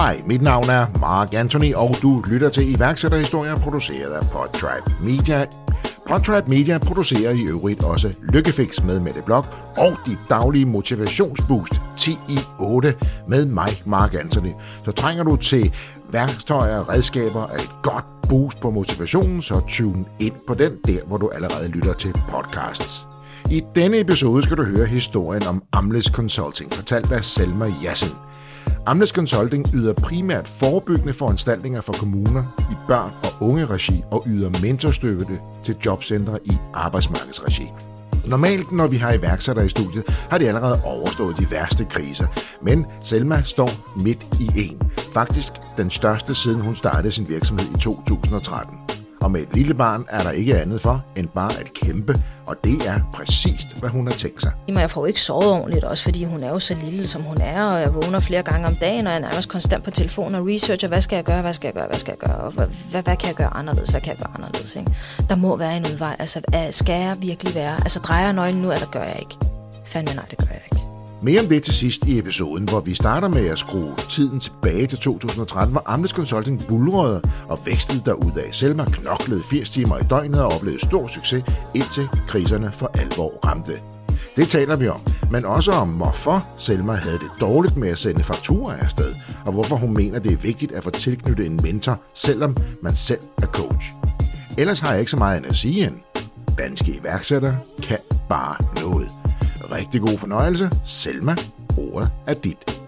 Hej, mit navn er Mark Anthony, og du lytter til iværksætterhistorier produceret af Podtribe Media. Podtrap Media producerer i øvrigt også Lykkefix med Mette Blok og de daglige motivationsboost 10 i 8 med mig, Mark Anthony. Så trænger du til værktøjer og redskaber af et godt boost på motivationen, så tune ind på den der, hvor du allerede lytter til podcasts. I denne episode skal du høre historien om Amles Consulting, fortalt af Selma Jassen Amnes Consulting yder primært forebyggende foranstaltninger for kommuner i børn- og unge regi og yder mentorstøtte til jobcentre i arbejdsmarkedsregi. Normalt, når vi har iværksættere i studiet, har de allerede overstået de værste kriser. Men Selma står midt i en. Faktisk den største siden hun startede sin virksomhed i 2013. Og med et lille barn er der ikke andet for, end bare at kæmpe, og det er præcist, hvad hun har tænkt sig. Jamen, jeg får jo ikke sovet ordentligt, også fordi hun er jo så lille, som hun er, og jeg vågner flere gange om dagen, og jeg er nærmest konstant på telefonen og researcher, hvad skal jeg gøre, hvad skal jeg gøre, hvad skal jeg gøre, og hvad, hvad, hvad kan jeg gøre anderledes, hvad kan jeg gøre anderledes, ikke? Der må være en udvej, altså skal jeg virkelig være, altså drejer jeg nøglen nu, eller gør jeg ikke? Fandme nej, det gør jeg ikke. Mere om det til sidst i episoden, hvor vi starter med at skrue tiden tilbage til 2013, hvor Amnes Consulting bulrede og vækstede derudad. Selma knoklede 80 timer i døgnet og oplevede stor succes, indtil kriserne for alvor ramte. Det taler vi om, men også om, hvorfor Selma havde det dårligt med at sende fakturer afsted, og hvorfor hun mener, det er vigtigt at få tilknyttet en mentor, selvom man selv er coach. Ellers har jeg ikke så meget end at sige end, danske iværksættere kan bare noget. Rigtig god fornøjelse. Selma, ordet er dit.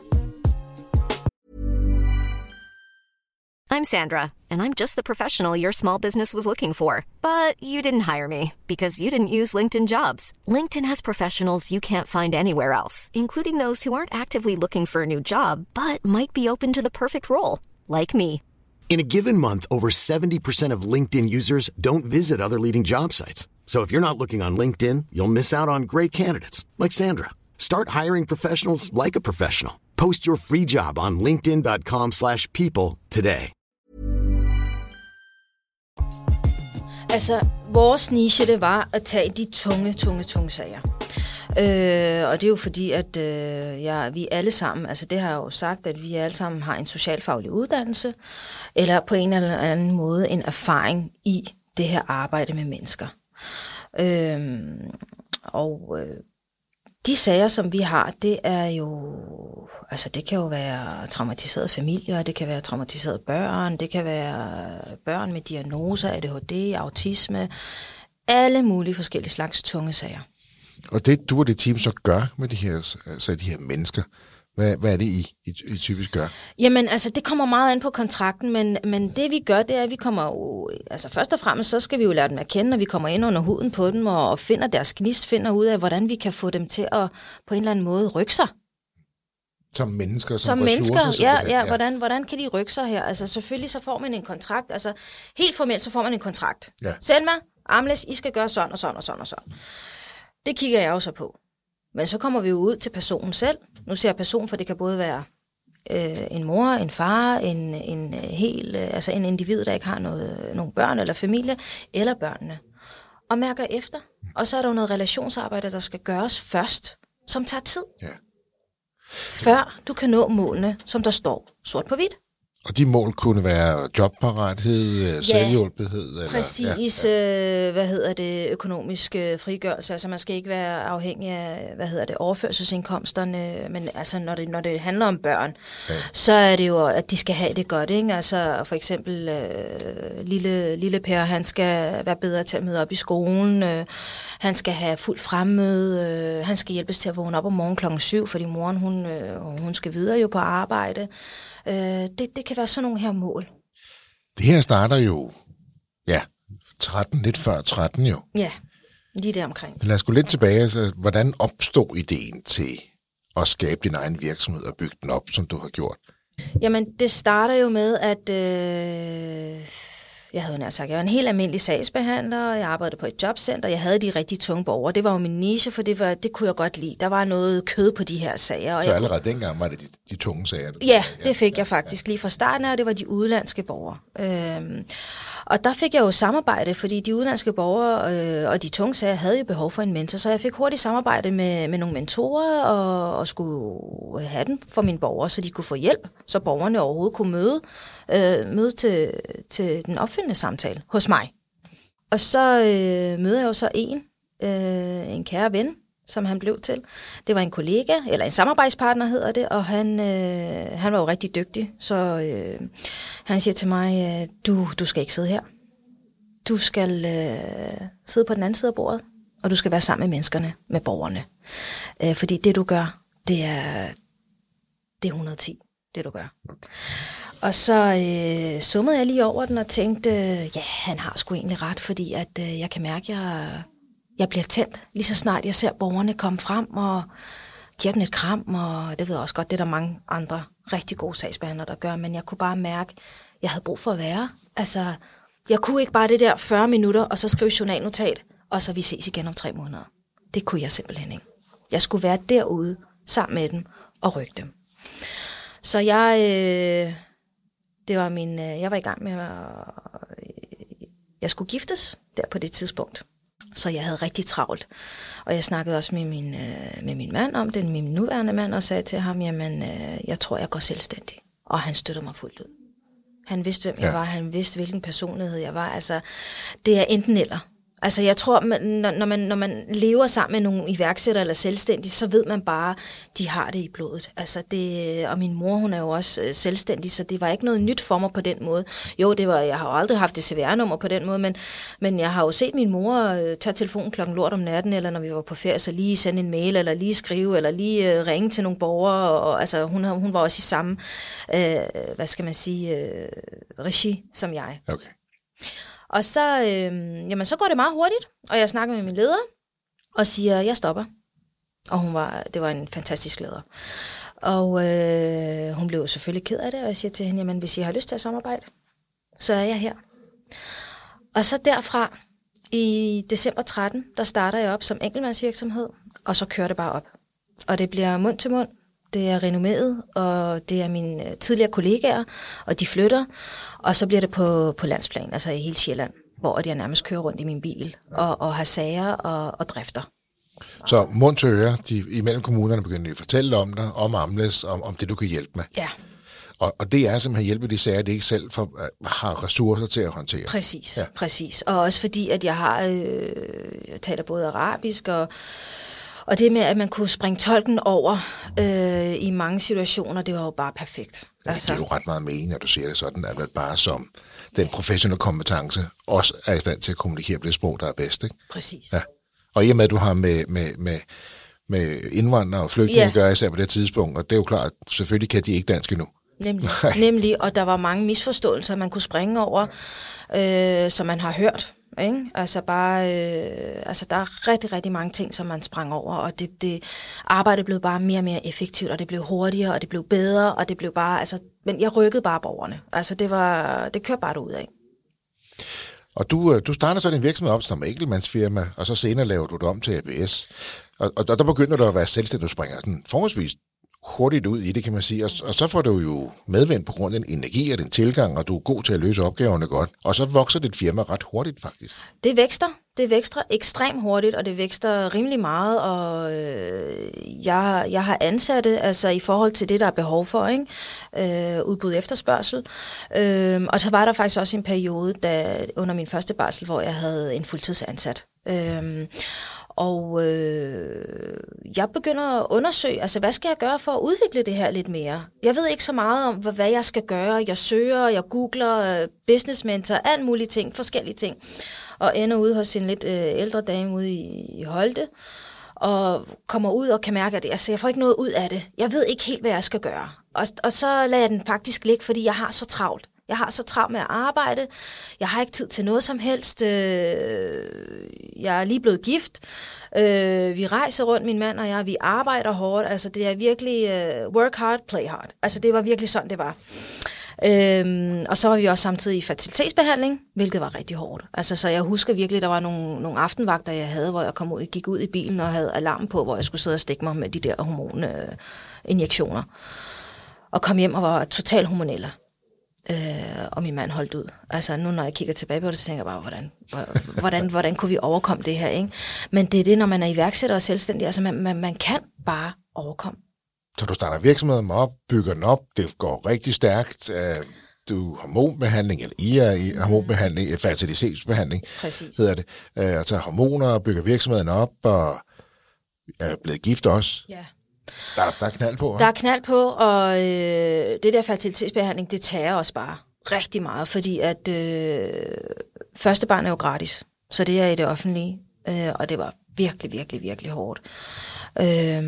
I'm Sandra, and I'm just the professional your small business was looking for. But you didn't hire me because you didn't use LinkedIn jobs. LinkedIn has professionals you can't find anywhere else, including those who aren't actively looking for a new job but might be open to the perfect role, like me. In a given month, over 70% of LinkedIn users don't visit other leading job sites. So if you're not looking on LinkedIn, you'll miss out on great candidates like Sandra. Start hiring professionals like a professional. Post your free job on linkedin.com/people today. Altså, vores niche, det var at tage de tunge, tunge, tunge sager. Øh, og det er jo fordi, at øh, ja, vi alle sammen, altså det har jeg jo sagt, at vi alle sammen har en socialfaglig uddannelse, eller på en eller anden måde en erfaring i det her arbejde med mennesker. Øhm, og øh, de sager, som vi har, det er jo, altså det kan jo være traumatiserede familier, det kan være traumatiserede børn, det kan være børn med diagnoser, ADHD, autisme, alle mulige forskellige slags tunge sager. Og det, du og det team så gør med de her, altså de her mennesker, hvad, hvad er det, I, I, I typisk gør? Jamen, altså, det kommer meget an på kontrakten, men, men det vi gør, det er, at vi kommer jo... Altså, først og fremmest, så skal vi jo lære dem at kende, når vi kommer ind under huden på dem, og, og finder deres gnist, finder ud af, hvordan vi kan få dem til at på en eller anden måde rykke sig. Som mennesker, som, som ressourcer, mennesker, ja, ja, ja. Hvordan, hvordan kan de rykke sig her? Altså, selvfølgelig så får man en kontrakt, altså, helt formelt så får man en kontrakt. Ja. Selma, Amles, I skal gøre sådan og sådan og sådan og sådan. Det kigger jeg jo så på. Men så kommer vi jo ud til personen selv. Nu ser jeg person, for det kan både være øh, en mor, en far, en, en hel, øh, altså en individ, der ikke har noget, nogle børn eller familie, eller børnene. Og mærker efter. Og så er der jo noget relationsarbejde, der skal gøres først, som tager tid. Ja. Før du kan nå målene, som der står sort på hvidt. Og de mål kunne være jobparathed, ja, selvhjulpethed? Eller, præcis. Ja, ja. Øh, hvad hedder det? Økonomisk øh, frigørelse. Altså man skal ikke være afhængig af, hvad hedder det, overførselsindkomsterne. Men altså når det, når det handler om børn, ja. så er det jo, at de skal have det godt. Ikke? Altså for eksempel øh, lille, lille Per, han skal være bedre til at møde op i skolen. Øh, han skal have fuld fremmøde. Øh, han skal hjælpes til at vågne op om morgenen klokken 7, fordi moren hun, øh, hun skal videre jo på arbejde. Øh, det, det kan være sådan nogle her mål. Det her starter jo, ja, 13, lidt før 13 jo. Ja, lige der omkring. Lad os gå lidt tilbage. Altså, hvordan opstod ideen til at skabe din egen virksomhed og bygge den op, som du har gjort? Jamen, det starter jo med, at øh, jeg havde nær sagt, jeg var en helt almindelig sagsbehandler, jeg arbejdede på et jobcenter, jeg havde de rigtig tunge borgere. Det var jo min niche, for det, var, det kunne jeg godt lide. Der var noget kød på de her sager. Og Så jeg, allerede dengang var det de, de tunge sager? Du ja, det fik jeg faktisk lige fra starten af, og det var de udlandske borgere. Øhm, Og der fik jeg jo samarbejde, fordi de udenlandske borgere øh, og de tunge sager havde jo behov for en mentor, så jeg fik hurtigt samarbejde med, med nogle mentorer og, og skulle have den for mine borgere, så de kunne få hjælp, så borgerne overhovedet kunne møde, øh, møde til, til den opfindende samtale hos mig. Og så øh, møder jeg jo så en, øh, en kære ven, som han blev til. Det var en kollega, eller en samarbejdspartner hedder det, og han, øh, han var jo rigtig dygtig, så øh, han siger til mig, øh, du, du skal ikke sidde her. Du skal øh, sidde på den anden side af bordet, og du skal være sammen med menneskerne, med borgerne. Øh, fordi det du gør, det er, det er 110, det du gør. Og så øh, summede jeg lige over den og tænkte, ja, han har sgu egentlig ret, fordi at øh, jeg kan mærke, at jeg jeg bliver tændt, lige så snart jeg ser borgerne komme frem og giver dem et kram, og det ved jeg også godt, det er der mange andre rigtig gode sagsbehandlere, der gør, men jeg kunne bare mærke, at jeg havde brug for at være. Altså, jeg kunne ikke bare det der 40 minutter, og så skrive journalnotat, og så vi ses igen om tre måneder. Det kunne jeg simpelthen ikke. Jeg skulle være derude sammen med dem og rykke dem. Så jeg, øh, det var min, øh, jeg var i gang med at, jeg skulle giftes der på det tidspunkt. Så jeg havde rigtig travlt. Og jeg snakkede også med min, øh, med min mand om det, min nuværende mand, og sagde til ham, jamen, øh, jeg tror, jeg går selvstændig. Og han støtter mig fuldt ud. Han vidste, hvem ja. jeg var. Han vidste, hvilken personlighed jeg var. Altså, det er enten eller. Altså jeg tror, man, når, man, når man lever sammen med nogle iværksættere eller selvstændige, så ved man bare, de har det i blodet. Altså det, og min mor, hun er jo også øh, selvstændig, så det var ikke noget nyt for mig på den måde. Jo, det var, jeg har jo aldrig haft det CVR-nummer på den måde, men, men jeg har jo set min mor øh, tage telefonen klokken lort om natten, eller når vi var på ferie, så lige sende en mail, eller lige skrive, eller lige øh, ringe til nogle borgere. Og, og, altså hun, hun var også i samme, øh, hvad skal man sige, øh, regi som jeg. Okay. Og så, øh, jamen, så går det meget hurtigt, og jeg snakker med min leder, og siger, jeg stopper. Og hun var, det var en fantastisk leder. Og øh, hun blev selvfølgelig ked af det, og jeg siger til hende, jamen hvis I har lyst til at samarbejde, så er jeg her. Og så derfra, i december 13, der starter jeg op som enkeltmandsvirksomhed, og så kører det bare op. Og det bliver mund til mund, det er renommeret, og det er mine øh, tidligere kollegaer, og de flytter, og så bliver det på, på landsplan, altså i hele Sjælland, hvor jeg nærmest kører rundt i min bil og, og har sager og, og drifter. Så mund til øre, de imellem kommunerne begynder at fortælle om dig, om Amles, om, om det, du kan hjælpe med. Ja. Og, og det er simpelthen hjælpe de sager, det ikke selv for, uh, har ressourcer til at håndtere. Præcis, ja. præcis. Og også fordi, at jeg har, øh, jeg taler både arabisk og og det med, at man kunne springe tolken over øh, i mange situationer, det var jo bare perfekt. Ja, altså. Det er jo ret meget mening, at du siger det sådan, at man bare som den professionelle kompetence også er i stand til at kommunikere på det sprog, der er bedst. Ikke? Præcis. Ja. Og i og med, at du har med, med, med, med indvandrere og flygtninge ja. gør, især på det tidspunkt, og det er jo klart, at selvfølgelig kan de ikke dansk endnu. Nemlig, nemlig, og der var mange misforståelser, man kunne springe over, øh, som man har hørt. Ikke? Altså bare, øh, altså der er rigtig, rigtig mange ting, som man sprang over, og det, det arbejde blev bare mere og mere effektivt, og det blev hurtigere, og det blev bedre, og det blev bare, altså, men jeg rykkede bare borgerne. Altså det var, det kørte bare ud af. Og du, øh, du starter så din virksomhed op som enkeltmandsfirma, og så senere laver du det om til ABS. Og, og der begynder du at være selvstændig, du springer sådan forholdsvis hurtigt ud i det, kan man sige. Og, og så får du jo medvendt på grund af den energi og den tilgang, og du er god til at løse opgaverne godt. Og så vokser dit firma ret hurtigt, faktisk. Det vækster. Det vækster ekstremt hurtigt, og det vækster rimelig meget, og øh, jeg, jeg har ansatte altså i forhold til det, der er behov for, ikke? Øh, udbud efterspørgsel. Øh, og så var der faktisk også en periode da, under min første barsel, hvor jeg havde en fuldtidsansat. Øh, og øh, jeg begynder at undersøge, altså hvad skal jeg gøre for at udvikle det her lidt mere? Jeg ved ikke så meget om, hvad jeg skal gøre. Jeg søger, jeg googler, øh, business mentor, alt mulige ting, forskellige ting. Og ender ude hos en lidt øh, ældre dame ude i, i Holte, og kommer ud og kan mærke, at altså, jeg får ikke noget ud af det. Jeg ved ikke helt, hvad jeg skal gøre. Og, og så lader jeg den faktisk ligge, fordi jeg har så travlt. Jeg har så travlt med at arbejde. Jeg har ikke tid til noget som helst. Øh, jeg er lige blevet gift. Øh, vi rejser rundt, min mand og jeg. Vi arbejder hårdt. Altså, det er virkelig øh, work hard, play hard. Altså, det var virkelig sådan, det var. Øhm, og så var vi også samtidig i fertilitetsbehandling, hvilket var rigtig hårdt. Altså, så jeg husker virkelig, der var nogle, nogle aftenvagter, jeg havde, hvor jeg kom ud, gik ud i bilen og havde alarm på, hvor jeg skulle sidde og stikke mig med de der hormoninjektioner. Og kom hjem og var total hormonelle. Øh, og min mand holdt ud. Altså nu når jeg kigger tilbage på det, så tænker jeg bare, hvordan, hvordan, hvordan kunne vi overkomme det her? Ikke? Men det er det, når man er iværksætter og selvstændig. Altså man, man, man kan bare overkomme. Så du starter virksomheden op, bygger den op, det går rigtig stærkt. Øh, du har hormonbehandling, eller I er i hormonbehandling, fertilitetsbehandling, Præcis. hedder det. Øh, og tager hormoner og bygger virksomheden op, og er blevet gift også. Ja. Der, der er knald på, Der er knald på, og øh, det der fertilitetsbehandling, det tager os bare rigtig meget, fordi at øh, første barn er jo gratis, så det er i det offentlige, øh, og det var virkelig, virkelig, virkelig hårdt. Øh,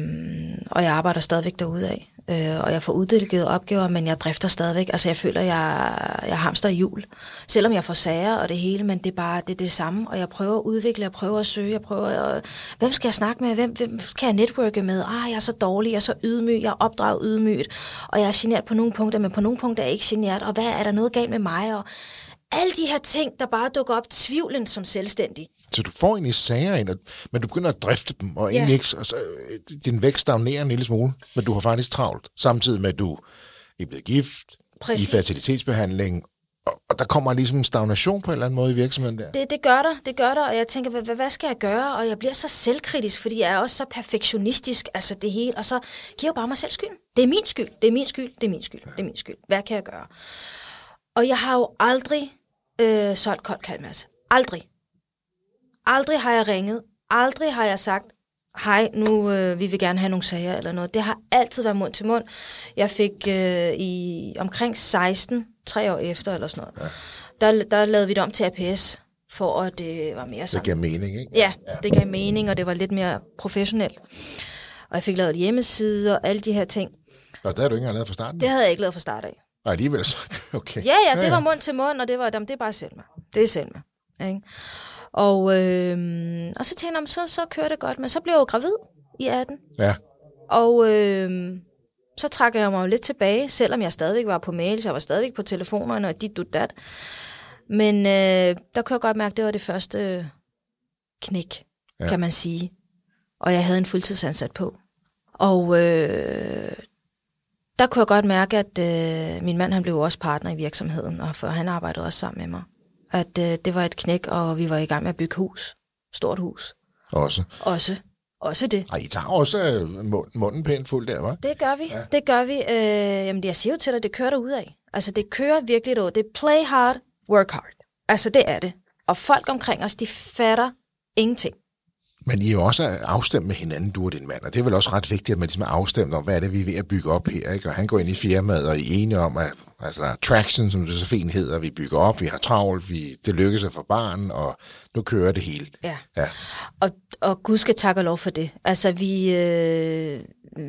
og jeg arbejder stadigvæk derude af, øh, og jeg får uddeleget opgaver, men jeg drifter stadigvæk. Altså jeg føler, jeg, jeg hamster i jul, selvom jeg får sager og det hele, men det er bare det, er det samme, og jeg prøver at udvikle, jeg prøver at søge, jeg prøver at, hvem skal jeg snakke med, hvem, hvem kan jeg netværke med, ah, jeg er så dårlig, jeg er så ydmyg, jeg er opdraget ydmygt, og jeg er genert på nogle punkter, men på nogle punkter er jeg ikke genert, og hvad er der noget galt med mig, og alle de her ting, der bare dukker op, tvivlen som selvstændig. Så du får egentlig sager ind, men du begynder at drifte dem, og Ja. egentlig ikke, og så, øh, din vækst stagnerer en lille smule, men du har faktisk travlt, samtidig med, at du er blevet gift, Præcis. i fertilitetsbehandling, og, der kommer ligesom en stagnation på en eller anden måde i virksomheden der. Det, det gør der, det gør der, og jeg tænker, hvad, hvad skal jeg gøre? Og jeg bliver så selvkritisk, fordi jeg er også så perfektionistisk, altså det hele, og så giver jeg bare mig selv skylden. Det er min skyld, det er min skyld, det er min skyld, det er min skyld. Hvad kan jeg gøre? Og jeg har jo aldrig øh, solgt koldt kalmas. Aldrig. Aldrig har jeg ringet. Aldrig har jeg sagt, hej, nu øh, vi vil gerne have nogle sager eller noget. Det har altid været mund til mund. Jeg fik øh, i omkring 16, tre år efter eller sådan noget, ja. der, der lavede vi det om til APS, for at det var mere Det sådan. giver mening, ikke? Ja, det gav mening, og det var lidt mere professionelt. Og jeg fik lavet hjemmeside og alle de her ting. Og der har du ikke engang lavet fra starten? Det havde jeg ikke lavet fra start af. Og alligevel så, okay. Ja, ja, det var mund til mund, og det var, jamen, det er bare selv med. Det er selv med. Ikke? Og, øh, og så tænkte jeg, "Nå, men så, så kører det godt. Men så blev jeg jo gravid i 18. Ja, Og øh, så trak jeg mig jo lidt tilbage, selvom jeg stadigvæk var på mails, jeg var stadigvæk på telefonerne og dit, dut, dat. Men øh, der kunne jeg godt mærke, at det var det første knæk, ja. kan man sige. Og jeg havde en fuldtidsansat på. Og øh, der kunne jeg godt mærke, at øh, min mand han blev også partner i virksomheden, og for han arbejdede også sammen med mig. At øh, det var et knæk, og vi var i gang med at bygge hus. Stort hus. også. Også. Også det. Og I tager også øh, mund- munden pænt fuld der, hva'? Det gør vi. Ja. Det gør vi. Øh, jamen, jeg siger jo til dig, det kører der ud af. Altså, det kører virkelig derud. Det er play hard, work hard. Altså, det er det. Og folk omkring os, de fatter ingenting. Men I er jo også afstemt med hinanden, du og din mand, og det er vel også ret vigtigt, at man ligesom er afstemt om, hvad er det, vi er ved at bygge op her, ikke? Og han går ind i firmaet, og I er enige om, at altså, traction, som det så fint hedder, vi bygger op, vi har travlt, vi, det lykkes at få barn, og nu kører det hele. Ja. Ja, Og, og Gud skal takke og lov for det. Altså, vi, øh,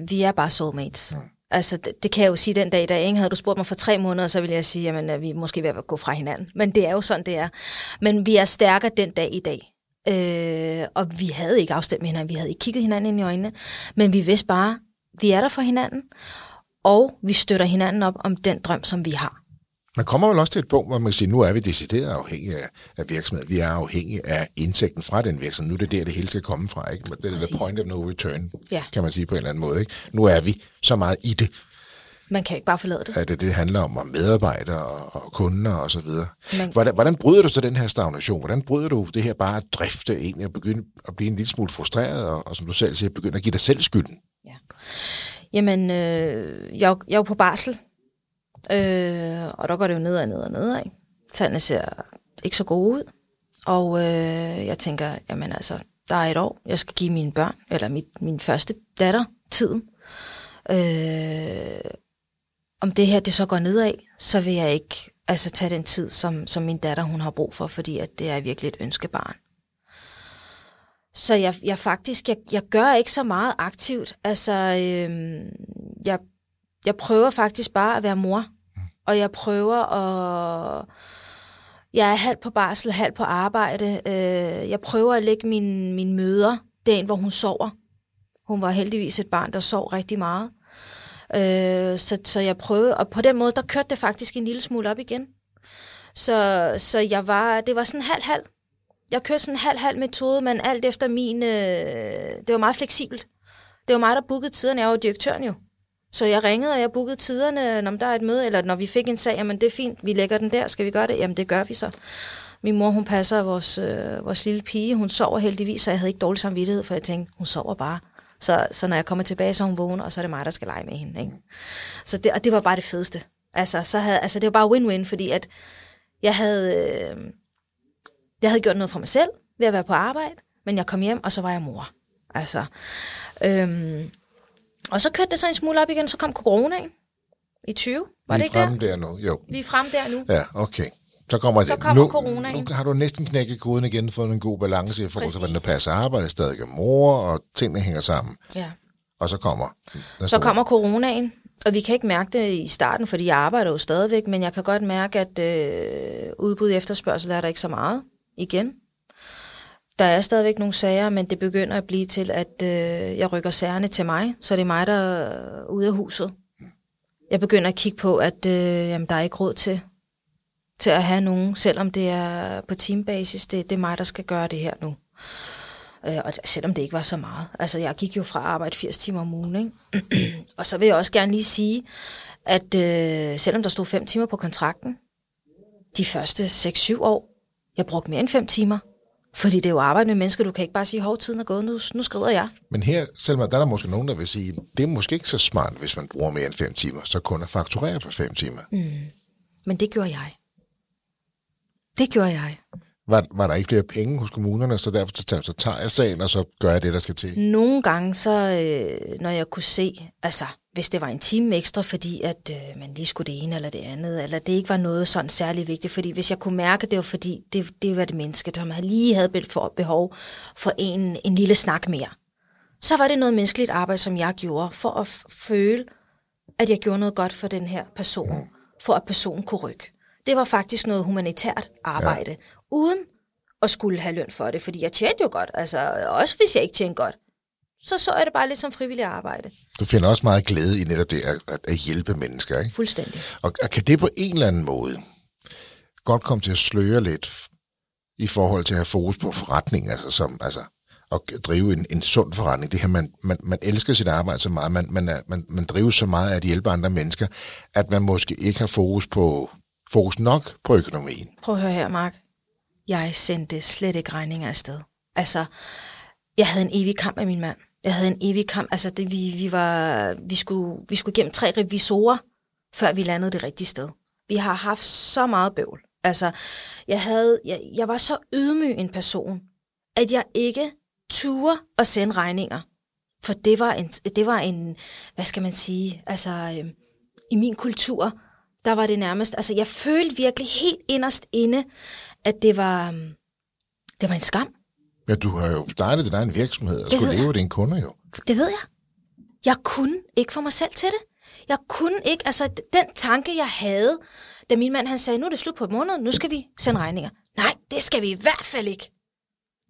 vi er bare soulmates. Mm. Altså, det, det kan jeg jo sige den dag i dag. Ikke? Havde du spurgt mig for tre måneder, så ville jeg sige, at vi er måske ved at gå fra hinanden. Men det er jo sådan, det er. Men vi er stærkere den dag i dag. Øh, og vi havde ikke afstemt med hinanden. Vi havde ikke kigget hinanden ind i øjnene. Men vi vidste bare, vi er der for hinanden. Og vi støtter hinanden op om den drøm, som vi har. Man kommer vel også til et punkt, hvor man kan sige, nu er vi decideret afhængige af, af virksomheden. Vi er afhængige af indtægten fra den virksomhed. Nu er det der, det hele skal komme fra. Ikke? Det er the point of no return, Ja. kan man sige på en eller anden måde. Ikke? Nu er vi så meget i det, Man kan ikke bare forlade det. at det, det handler om, om medarbejdere og, og kunder og så videre. Men- Hvordan, hvordan bryder du så den her stagnation? Hvordan bryder du det her bare at drifte egentlig og begynde at blive en lille smule frustreret, og, og som du selv siger, begynde at give dig selv skylden? Jamen, øh, jeg, jeg er jo på barsel, øh, og der går det jo ned og ned og ned. Ikke? Tallene ser ikke så gode ud, og øh, jeg tænker, jamen altså, der er et år, jeg skal give mine børn, eller mit, min første datter, tiden. Øh, om det her det så går nedad, så vil jeg ikke altså, tage den tid, som, som min datter hun har brug for, fordi at det er virkelig et ønskebarn. Så jeg, jeg faktisk, jeg, jeg gør ikke så meget aktivt. Altså, øhm, jeg, jeg prøver faktisk bare at være mor. Og jeg prøver at... Jeg er halvt på barsel, halvt på arbejde. Øh, jeg prøver at lægge mine, mine møder den, hvor hun sover. Hun var heldigvis et barn, der sov rigtig meget. Øh, så, så jeg prøvede, og på den måde, der kørte det faktisk en lille smule op igen. Så, så jeg var, det var sådan halv-halv. Jeg kørte sådan en halv-halv metode, men alt efter min... Øh, det var meget fleksibelt. Det var mig, der bookede tiderne. Jeg var jo direktøren jo. Så jeg ringede, og jeg bookede tiderne, når der er et møde, eller når vi fik en sag, jamen det er fint, vi lægger den der, skal vi gøre det? Jamen det gør vi så. Min mor, hun passer vores, øh, vores lille pige, hun sover heldigvis, så jeg havde ikke dårlig samvittighed, for jeg tænkte, hun sover bare. Så, så når jeg kommer tilbage, så er hun vågen, og så er det mig, der skal lege med hende. Ikke? Så det, og det var bare det fedeste. Altså, så havde, altså det var bare win-win, fordi at jeg havde, øh, jeg havde gjort noget for mig selv ved at være på arbejde, men jeg kom hjem, og så var jeg mor. Altså, øhm, og så kørte det så en smule op igen, så kom coronaen i 20. Var Vi det er ikke fremme der? der nu, jo. Vi er frem der nu. Ja, okay. Så kommer, Så kommer nu, coronaen. Nu har du næsten knækket koden igen, fået en god balance i forhold til, hvordan Præcis. passer arbejde, stadig er mor, og tingene hænger sammen. Ja. Og så kommer... Så store- kommer coronaen, og vi kan ikke mærke det i starten, fordi jeg arbejder jo stadigvæk, men jeg kan godt mærke, at øh, udbud i efterspørgsel er der ikke så meget igen. Der er stadigvæk nogle sager, men det begynder at blive til, at øh, jeg rykker sagerne til mig, så det er mig, der er ude af huset. Jeg begynder at kigge på, at øh, jamen, der er ikke råd til, til at have nogen, selvom det er på teambasis. Det, det er mig, der skal gøre det her nu. Øh, og selvom det ikke var så meget. Altså, jeg gik jo fra at arbejde 80 timer om ugen, ikke? og så vil jeg også gerne lige sige, at øh, selvom der stod 5 timer på kontrakten, de første 6-7 år, jeg brugte mere end 5 timer. Fordi det er jo arbejde med mennesker, du kan ikke bare sige, hov, tiden er gået, nu, nu skrider jeg. Men her, Selma, der er der måske nogen, der vil sige, det er måske ikke så smart, hvis man bruger mere end fem timer, så kun at fakturere for fem timer. Mm. Men det gjorde jeg. Det gjorde jeg. Var, var der ikke flere penge hos kommunerne, så derfor så, så tager jeg sagen, og så gør jeg det, der skal til? Nogle gange, så øh, når jeg kunne se, altså hvis det var en time ekstra, fordi at øh, man lige skulle det ene eller det andet, eller det ikke var noget sådan særlig vigtigt, fordi hvis jeg kunne mærke, det var fordi, det, det var det menneske, som lige havde behov for en, en lille snak mere, så var det noget menneskeligt arbejde, som jeg gjorde, for at føle, at jeg gjorde noget godt for den her person, for at personen kunne rykke. Det var faktisk noget humanitært arbejde, ja. uden at skulle have løn for det, fordi jeg tjente jo godt, altså også hvis jeg ikke tjente godt, så så jeg det bare lidt som frivillig arbejde. Du finder også meget glæde i netop det at, at, at hjælpe mennesker, ikke? Fuldstændig. Og, og kan det på en eller anden måde godt komme til at sløre lidt i forhold til at have fokus på forretning, altså som, altså at drive en, en sund forretning. Det her, man, man, man elsker sit arbejde så meget, man, man, er, man, man drives så meget af at hjælpe andre mennesker, at man måske ikke har fokus på fokus nok på økonomien. Prøv at høre her, Mark. Jeg sendte slet ikke regninger afsted. Altså, jeg havde en evig kamp med min mand. Jeg havde en evig kamp. Altså, det, vi, vi, var, vi, skulle, vi skulle gennem tre revisorer, før vi landede det rigtige sted. Vi har haft så meget bøvl. Altså, jeg, havde, jeg, jeg var så ydmyg en person, at jeg ikke turde at sende regninger. For det var en, det var en hvad skal man sige, altså øh, i min kultur, der var det nærmest, altså jeg følte virkelig helt inderst inde, at det var, øh, det var en skam. Ja, du har jo startet din egen virksomhed og Det skulle leve af dine kunder jo. Det ved jeg. Jeg kunne ikke få mig selv til det. Jeg kunne ikke, altså den tanke, jeg havde, da min mand han sagde, nu er det slut på et måned, nu skal vi sende regninger. Nej, det skal vi i hvert fald ikke.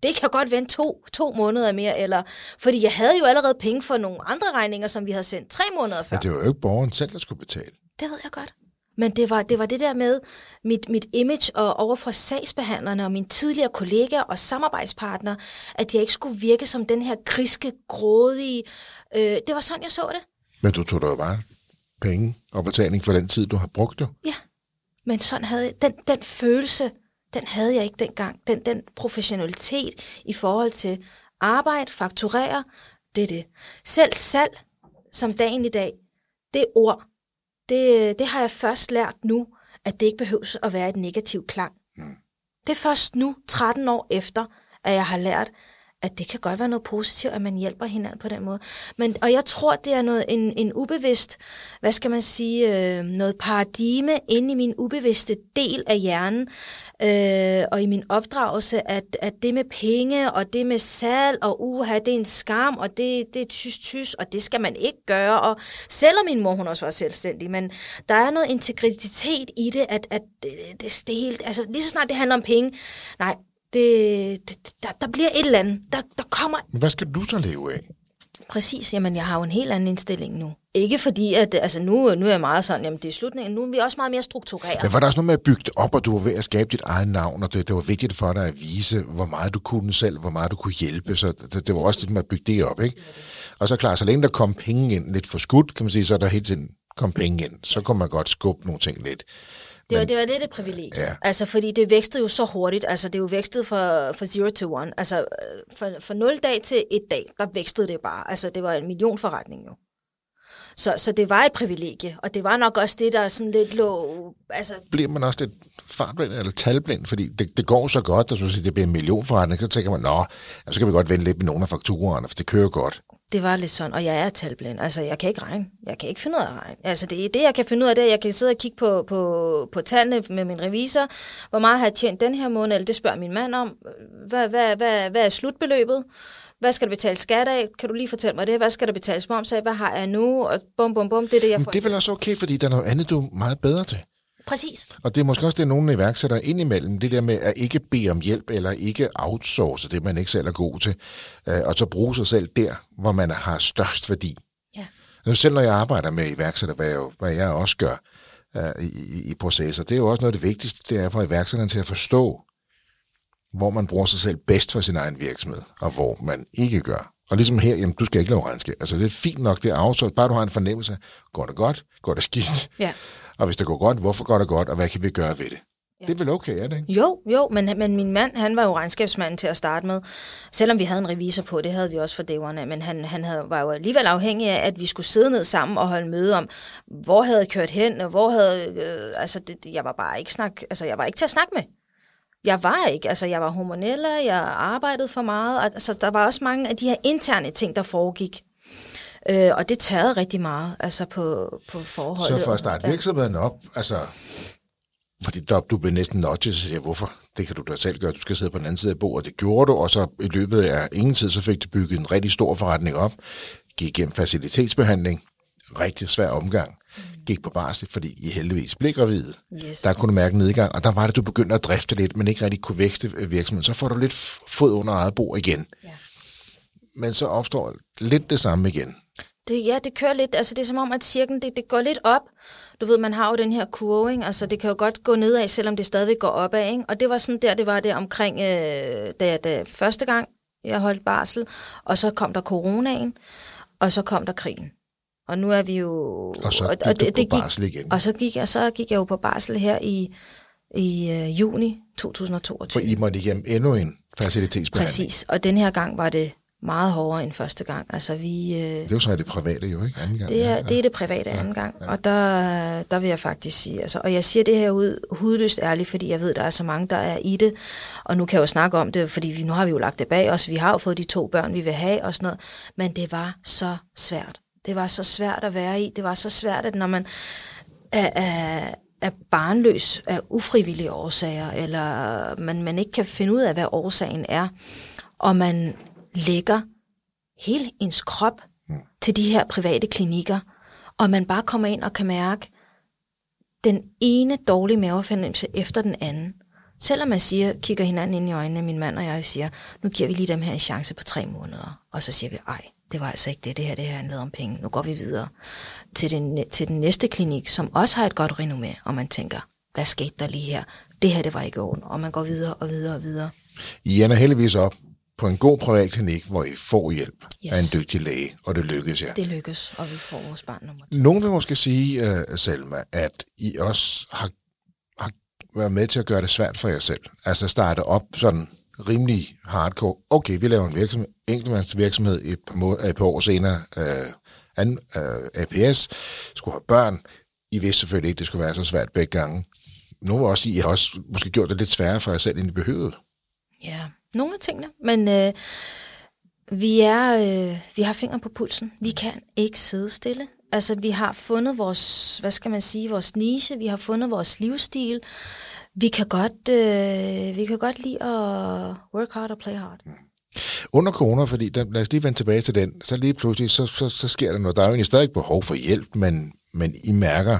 Det kan godt vente to, to måneder mere, eller, fordi jeg havde jo allerede penge for nogle andre regninger, som vi havde sendt tre måneder før. Men det var jo ikke borgeren selv, der skulle betale. Det ved jeg godt. Men det var, det var det der med mit, mit image og overfor sagsbehandlerne og mine tidligere kollegaer og samarbejdspartnere, at jeg ikke skulle virke som den her griske, grådige. Øh, det var sådan, jeg så det. Men du tog da jo bare penge og betaling for den tid, du har brugt jo. Ja. Men sådan havde jeg, den, den følelse, den havde jeg ikke dengang. Den, den professionalitet i forhold til arbejde, fakturere, det er det. Selv salg, som dagen i dag, det ord, det, det har jeg først lært nu, at det ikke behøves at være et negativt klang. Det er først nu, 13 år efter, at jeg har lært, at det kan godt være noget positivt, at man hjælper hinanden på den måde. Men, og jeg tror, det er noget, en, en ubevidst, hvad skal man sige, øh, noget paradigme inde i min ubevidste del af hjernen, øh, og i min opdragelse, at, at det med penge, og det med salg, og uha, det er en skam, og det, det er tys, tys, og det skal man ikke gøre, og selvom min mor, hun også var selvstændig, men der er noget integritet i det, at, at det, det, det helt, altså lige så snart det handler om penge, nej, det, det, der, der bliver et eller andet. Der, der kommer Men hvad skal du så leve af? præcis, jamen jeg har jo en helt anden indstilling nu, Ikke fordi, at altså nu, nu er jeg meget sådan, jamen det er slutningen, nu er vi også meget mere struktureret. Men var der også noget med at bygge det op, og du var ved at skabe dit eget navn, og det, det var vigtigt for dig at vise, hvor meget du kunne selv, hvor meget du kunne hjælpe, så det, det var også lidt med at bygge det op, ikke? Og så klar, så længe der kom penge ind lidt for skudt, kan man sige, så er der hele tiden kom penge ind, så kunne man godt skubbe nogle ting lidt. Det var, det var lidt et privilegie. Ja. Altså, fordi det vækstede jo så hurtigt. Altså, det er jo vækstet fra, fra 0 to 1. Altså, øh, fra, fra 0 dag til 1 dag, der vækstede det bare. Altså, det var en million forretning jo. Så, så det var et privilegie, og det var nok også det, der sådan lidt lå... Altså... Bliver man også lidt fartblind eller talblind, fordi det, det går så godt, og så det bliver en million forretning, så tænker man, nå, så kan vi godt vente lidt med nogle af fakturerne, for det kører godt. Det var lidt sådan, og jeg er talblind. Altså, jeg kan ikke regne. Jeg kan ikke finde ud af at regne. Altså, det, det, jeg kan finde ud af, det er, at jeg kan sidde og kigge på, på, på tallene med min revisor. Hvor meget har jeg tjent den her måned? Eller det spørger min mand om. Hvad, hvad, hvad, hvad er slutbeløbet? Hvad skal der betales skat af? Kan du lige fortælle mig det? Hvad skal der betales moms af? Hvad har jeg nu? Og bum, bum, bum. Det er det, jeg får. Men det er vel også okay, fordi der er noget andet, du er meget bedre til. Præcis. Og det er måske også det, nogle iværksættere indimellem, det der med at ikke bede om hjælp, eller ikke outsource det, man ikke selv er god til, øh, og så bruge sig selv der, hvor man har størst værdi. Ja. Selv når jeg arbejder med iværksætter, hvad jeg, hvad jeg også gør uh, i, i processer, det er jo også noget af det vigtigste, det er for iværksætteren til at forstå, hvor man bruger sig selv bedst for sin egen virksomhed, og hvor man ikke gør. Og ligesom her, jamen, du skal ikke lave regnskab. Altså, det er fint nok, det er outsourcet, bare du har en fornemmelse, går det godt, går det skidt? Ja. Og hvis det går godt, hvorfor går det godt, og hvad kan vi gøre ved det? Ja. Det er vel okay, er det ikke? Jo, jo, men, men min mand, han var jo regnskabsmanden til at starte med. Selvom vi havde en revisor på, det havde vi også for dæverne, men han, han havde, var jo alligevel afhængig af, at vi skulle sidde ned sammen og holde møde om, hvor havde jeg kørt hen, og hvor havde, øh, altså det, jeg var bare ikke snak, altså jeg var ikke til at snakke med. Jeg var ikke, altså jeg var hormonella, jeg arbejdede for meget, altså der var også mange af de her interne ting, der foregik. Øh, og det tager rigtig meget altså på, på forholdet. Så for at starte virksomheden op, altså, fordi der, du blev næsten notchet, så siger hvorfor? Det kan du da selv gøre, du skal sidde på den anden side af bordet. Det gjorde du, og så i løbet af ingen tid, så fik du bygget en rigtig stor forretning op, gik igennem facilitetsbehandling, rigtig svær omgang, gik på barsel, fordi I heldigvis blev gravide. Yes. Der kunne du mærke nedgang, og der var det, du begyndte at drifte lidt, men ikke rigtig kunne vækste virksomheden. Så får du lidt fod under eget bord igen. Ja. Men så opstår lidt det samme igen. Det, ja, det kører lidt, altså det er som om, at cirken, det, det går lidt op. Du ved, man har jo den her kurve, ikke? altså det kan jo godt gå nedad, selvom det stadigvæk går opad. Ikke? Og det var sådan der, det var det omkring, øh, da, da første gang jeg holdt barsel, og så kom der coronaen, og så kom der krigen. Og nu er vi jo... Og så gik og, det, det på barsel igen. Og så gik, jeg, så gik jeg jo på barsel her i, i øh, juni 2022. For I måtte igennem endnu en facilitetsbehandling. Præcis, og den her gang var det meget hårdere end første gang. Altså, vi, øh, det er jo så det private jo, ikke? Anden gang. Det er, ja, det, er det private anden gang, ja. og der, der vil jeg faktisk sige, altså, og jeg siger det her ud hudløst ærligt, fordi jeg ved, der er så mange, der er i det, og nu kan jeg jo snakke om det, fordi vi, nu har vi jo lagt det bag os, vi har jo fået de to børn, vi vil have og sådan noget, men det var så svært. Det var så svært at være i. Det var så svært, at når man er, er, er barnløs af ufrivillige årsager, eller man, man ikke kan finde ud af, hvad årsagen er, og man lægger hele ens krop mm. til de her private klinikker, og man bare kommer ind og kan mærke den ene dårlige mavefornemmelse efter den anden. Selvom man siger, kigger hinanden ind i øjnene, min mand og jeg siger, nu giver vi lige dem her en chance på tre måneder. Og så siger vi, ej, det var altså ikke det, det her, det her handlede om penge. Nu går vi videre til den, til den næste klinik, som også har et godt renommé, og man tænker, hvad skete der lige her? Det her, det var ikke ondt, og man går videre og videre og videre. I ender heldigvis op på en god privat klinik, hvor I får hjælp yes. af en dygtig læge, og det lykkes, ja. Det lykkes, og vi får vores barn nummer to. Nogen vil måske sige, uh, Selma, at I også har, har været med til at gøre det svært for jer selv. Altså starte op sådan rimelig hardcore. Okay, vi laver en virksomhed, enkeltmandsvirksomhed et par, må, et par år senere, uh, an, uh, øh, APS, skulle have børn. I vidste selvfølgelig ikke, det skulle være så svært begge gange. Nogle vil også sige, I har også måske gjort det lidt sværere for jer selv, end I behøvede. Ja, nogle af tingene, men øh, vi, er, øh, vi har fingre på pulsen. Vi kan ikke sidde stille. Altså, vi har fundet vores, hvad skal man sige, vores niche, vi har fundet vores livsstil. Vi kan godt, øh, vi kan godt lide at work hard og play hard. Under corona, fordi der, lad os lige vende tilbage til den, så lige pludselig, så, så, så sker der noget. Der er jo egentlig stadig behov for hjælp, men, men I mærker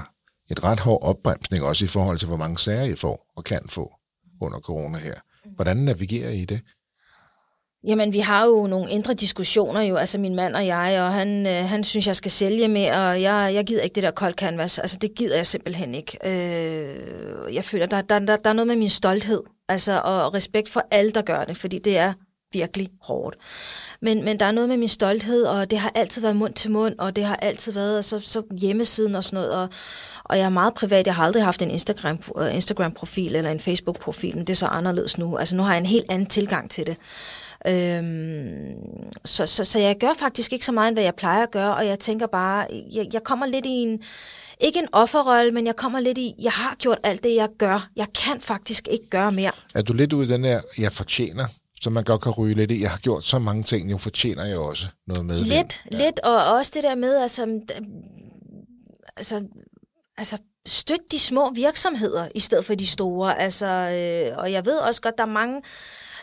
et ret hård opbremsning, også i forhold til, hvor mange sager I får og kan få under corona her. Hvordan navigerer I det? Jamen, vi har jo nogle indre diskussioner jo, altså min mand og jeg, og han, øh, han synes, jeg skal sælge mere, og jeg, jeg gider ikke det der kold canvas. Altså, det gider jeg simpelthen ikke. Øh, jeg føler, der, der, der, der er noget med min stolthed, altså, og respekt for alle, der gør det, fordi det er virkelig hårdt. Men, men der er noget med min stolthed, og det har altid været mund til mund, og det har altid været så, så hjemmesiden og sådan noget, og, og jeg er meget privat. Jeg har aldrig haft en Instagram, øh, Instagram-profil eller en Facebook-profil, men det er så anderledes nu. Altså nu har jeg en helt anden tilgang til det. Øhm, så, så, så jeg gør faktisk ikke så meget, end hvad jeg plejer at gøre, og jeg tænker bare, jeg, jeg kommer lidt i en, ikke en offerrolle, men jeg kommer lidt i, jeg har gjort alt det, jeg gør. Jeg kan faktisk ikke gøre mere. Er du lidt ude i den der, jeg fortjener, så man godt kan ryge lidt i, jeg har gjort så mange ting, nu fortjener jeg også noget med. Lidt, ja. lidt, og også det der med, altså, altså, altså støt de små virksomheder, i stedet for de store. Altså, øh, og jeg ved også godt, der er mange,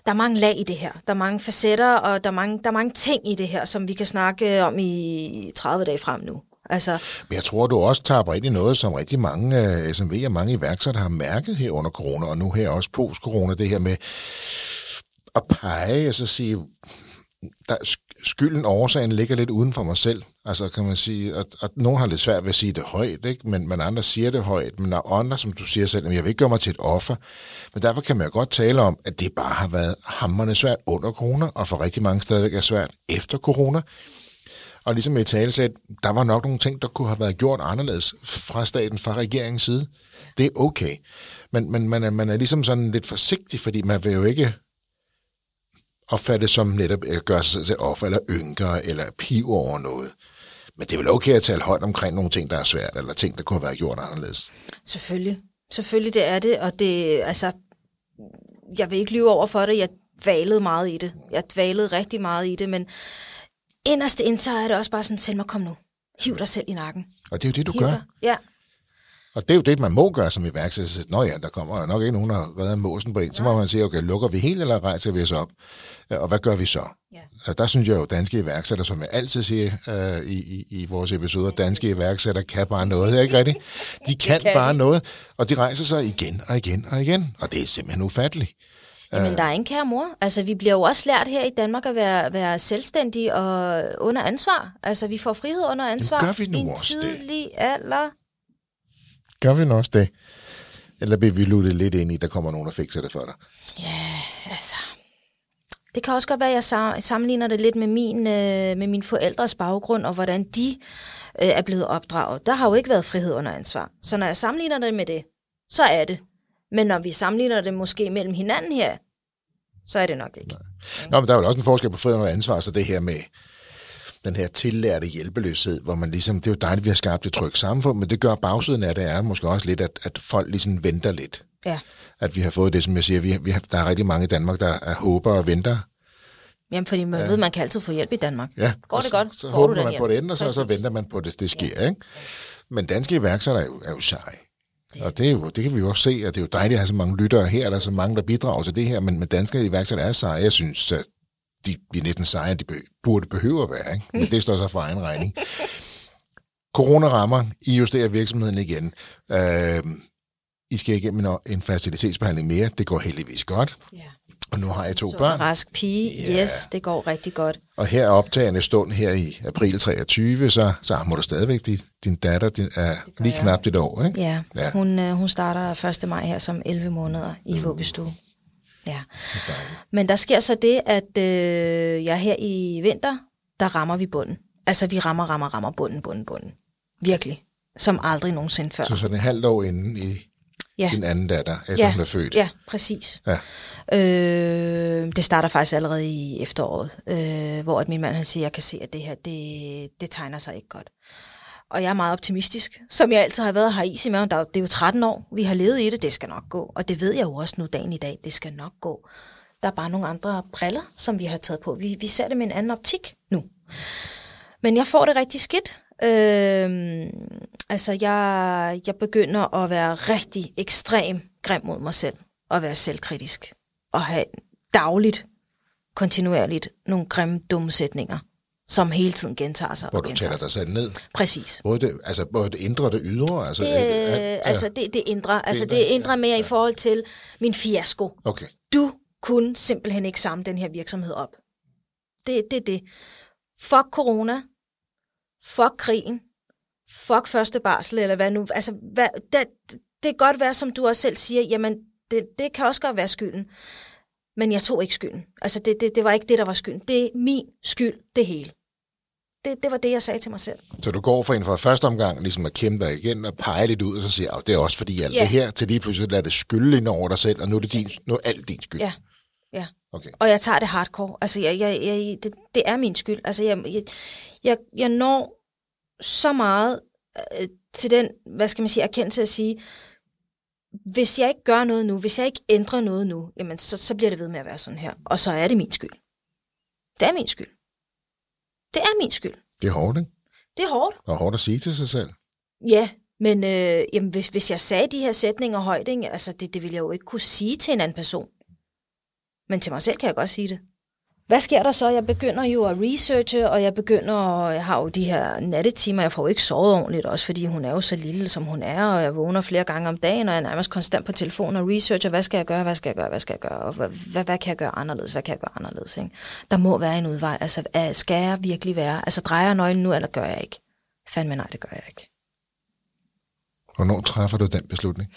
der er mange lag i det her. Der er mange facetter, og der er mange, der er mange ting i det her, som vi kan snakke om i 30 dage frem nu. Altså, Men jeg tror, du også tager ind i noget, som rigtig mange uh, øh, SMV og mange iværksættere har mærket her under corona, og nu her også post-corona, det her med at pege, altså sige, der, skylden, årsagen ligger lidt uden for mig selv. Altså kan man sige, at, at nogen har lidt svært ved at sige det højt, ikke? Men, men andre siger det højt. Men der er andre, som du siger selv, at jeg vil ikke gøre mig til et offer. Men derfor kan man jo godt tale om, at det bare har været hammerne svært under corona, og for rigtig mange stadigvæk er svært efter corona. Og ligesom i tale sagde, der var nok nogle ting, der kunne have været gjort anderledes fra staten, fra regeringens side. Det er okay. Men, men man, er, man er ligesom sådan lidt forsigtig, fordi man vil jo ikke opfattes som netop at gøre sig selv offer, eller ynker, eller piv over noget. Men det er vel okay at tale højt omkring nogle ting, der er svært, eller ting, der kunne have været gjort anderledes. Selvfølgelig. Selvfølgelig det er det, og det, altså, jeg vil ikke lyve over for det, jeg valede meget i det. Jeg valede rigtig meget i det, men inderst ind, så er det også bare sådan, Selma, kom nu. Hiv dig selv i nakken. Og det er jo det, du Hiv gør. Dig. Ja, og det er jo det, man må gøre som iværksætter. Nå ja, der kommer nok ikke nogen, der har reddet måsen på en. Så må man sige, okay, lukker vi helt, eller rejser vi os op? Og hvad gør vi så? Ja. Der synes jeg jo, danske iværksætter, som jeg altid siger uh, i, i, i vores episoder, danske iværksætter kan bare noget, ikke rigtigt? De kan, kan bare noget, og de rejser sig igen og igen og igen, og det er simpelthen ufatteligt. Jamen, der er en kære mor. Altså, vi bliver jo også lært her i Danmark at være, være selvstændige og under ansvar. Altså, vi får frihed under ansvar. Jamen, gør vi nu i en tidlig det? alder. Gør vi nu også det? Eller bliver vi luttet lidt ind i, der kommer nogen, der fikser det for dig? Ja, altså... Det kan også godt være, at jeg sammenligner det lidt med min, øh, med min forældres baggrund, og hvordan de øh, er blevet opdraget. Der har jo ikke været frihed under ansvar. Så når jeg sammenligner det med det, så er det. Men når vi sammenligner det måske mellem hinanden her, så er det nok ikke. Nej. Nå, men der er jo også en forskel på frihed under ansvar, så det her med den her tillærte hjælpeløshed, hvor man ligesom, det er jo dejligt, vi har skabt et trygt samfund, men det gør bagsiden af det er måske også lidt, at, at folk ligesom venter lidt. Ja. At vi har fået det, som jeg siger, vi, vi har, der er rigtig mange i Danmark, der er håber og venter. Jamen, fordi man ja. ved, man kan altid få hjælp i Danmark. Ja. Går det så, godt, så får håber man hjælp. på det ende, og så, så venter man på, at det, det sker. Ikke? Men danske iværksættere er jo, er jo seje. Og det, er jo, det kan vi jo også se, at det er jo dejligt at have så mange lyttere her, der er så mange, der bidrager til det her, men, men danske iværksættere er seje. Jeg synes, at de, de er næsten seje, end de burde behøve at være. Ikke? Men det står så for egen regning. Corona rammer, I justerer virksomheden igen. Øh, I skal igennem en, en facilitetsbehandling mere. Det går heldigvis godt. Ja. Og nu har jeg to Så børn. rask pige, Ja. yes, det går rigtig godt. Og her er optagende stund her i april 23, så, så må du stadigvæk, din, din datter din, er lige jeg. knap et år, ikke? Ja, Ja. Hun, øh, hun starter 1. maj her som 11 måneder i vuggestue. Ja. Men der sker så det, at øh, jeg her i vinter, der rammer vi bunden. Altså vi rammer, rammer, rammer bunden, bunden, bunden. Virkelig. Som aldrig nogensinde før. Så sådan et halvt år inden i ja. din anden datter, efter ja. hun er født. Ja, præcis. Ja. Øh, det starter faktisk allerede i efteråret, øh, hvor at min mand han siger, jeg kan se, at det her, det, det tegner sig ikke godt. Og jeg er meget optimistisk, som jeg altid har været her is i maven. Der, det er jo 13 år, vi har levet i det, det skal nok gå. Og det ved jeg jo også nu dagen i dag, det skal nok gå. Der er bare nogle andre briller, som vi har taget på. Vi, vi ser det med en anden optik nu. Men jeg får det rigtig skidt. Øh, altså, jeg, jeg begynder at være rigtig ekstrem grim mod mig selv. Og være selvkritisk. Og have dagligt, kontinuerligt, nogle grimme, dumme sætninger, som hele tiden gentager sig Hvor og du gentager taler dig selv ned. Præcis. Både det, altså, både det indre og det ydre. Altså, Det, øh, øh, altså, det, det indre. Altså, indre, det indre ja, mere ja. i forhold til min fiasko. Okay. Du kunne simpelthen ikke samle den her virksomhed op. Det, det er det. Fuck corona. Fuck krigen. Fuck første barsel, eller hvad nu. Altså, hvad, det, det kan godt være, som du også selv siger, jamen, det, det kan også godt være skylden. Men jeg tog ikke skylden. Altså, det, det, det var ikke det, der var skylden. Det er min skyld, det hele. Det, det var det, jeg sagde til mig selv. Så du går for en fra første omgang ligesom at kæmpe dig igen og pege lidt ud, og så siger jeg, det er også fordi alt Ja. det her, til lige pludselig lader det skylde ind over dig selv, og nu er det, din, nu er alt din skyld. Ja, ja. Okay. Og jeg tager det hardcore. Altså, jeg, jeg, jeg, det, det er min skyld. Altså, jeg, jeg, jeg, jeg når så meget øh, til den, hvad skal man sige, erkendelse at sige, hvis jeg ikke gør noget nu, hvis jeg ikke ændrer noget nu, jamen, så, så bliver det ved med at være sådan her. Og så er det min skyld. Det er min skyld. Det er min skyld. Det er hårdt, ikke? Det er hårdt. Og hårdt at sige til sig selv. Ja, men øh, jamen, hvis, hvis jeg sagde de her sætninger højt, ikke, altså det, det ville jeg jo ikke kunne sige til en anden person. Men til mig selv kan jeg godt sige det. Hvad sker der så? Jeg begynder jo at researche, og jeg begynder, jeg har jo de her nattetimer, jeg får jo ikke sovet ordentligt, også fordi hun er jo så lille, som hun er, og jeg vågner flere gange om dagen, og jeg er nærmest konstant på telefonen og researcher, hvad skal jeg gøre, hvad skal jeg gøre, hvad skal jeg gøre, og hvad, hvad, hvad kan jeg gøre anderledes, hvad kan jeg gøre anderledes, ikke? Der må være en udvej, altså skal jeg virkelig være, altså drejer jeg nøglen nu, eller gør jeg ikke? Fandme nej, det gør jeg ikke. Hvornår træffer du den beslutning?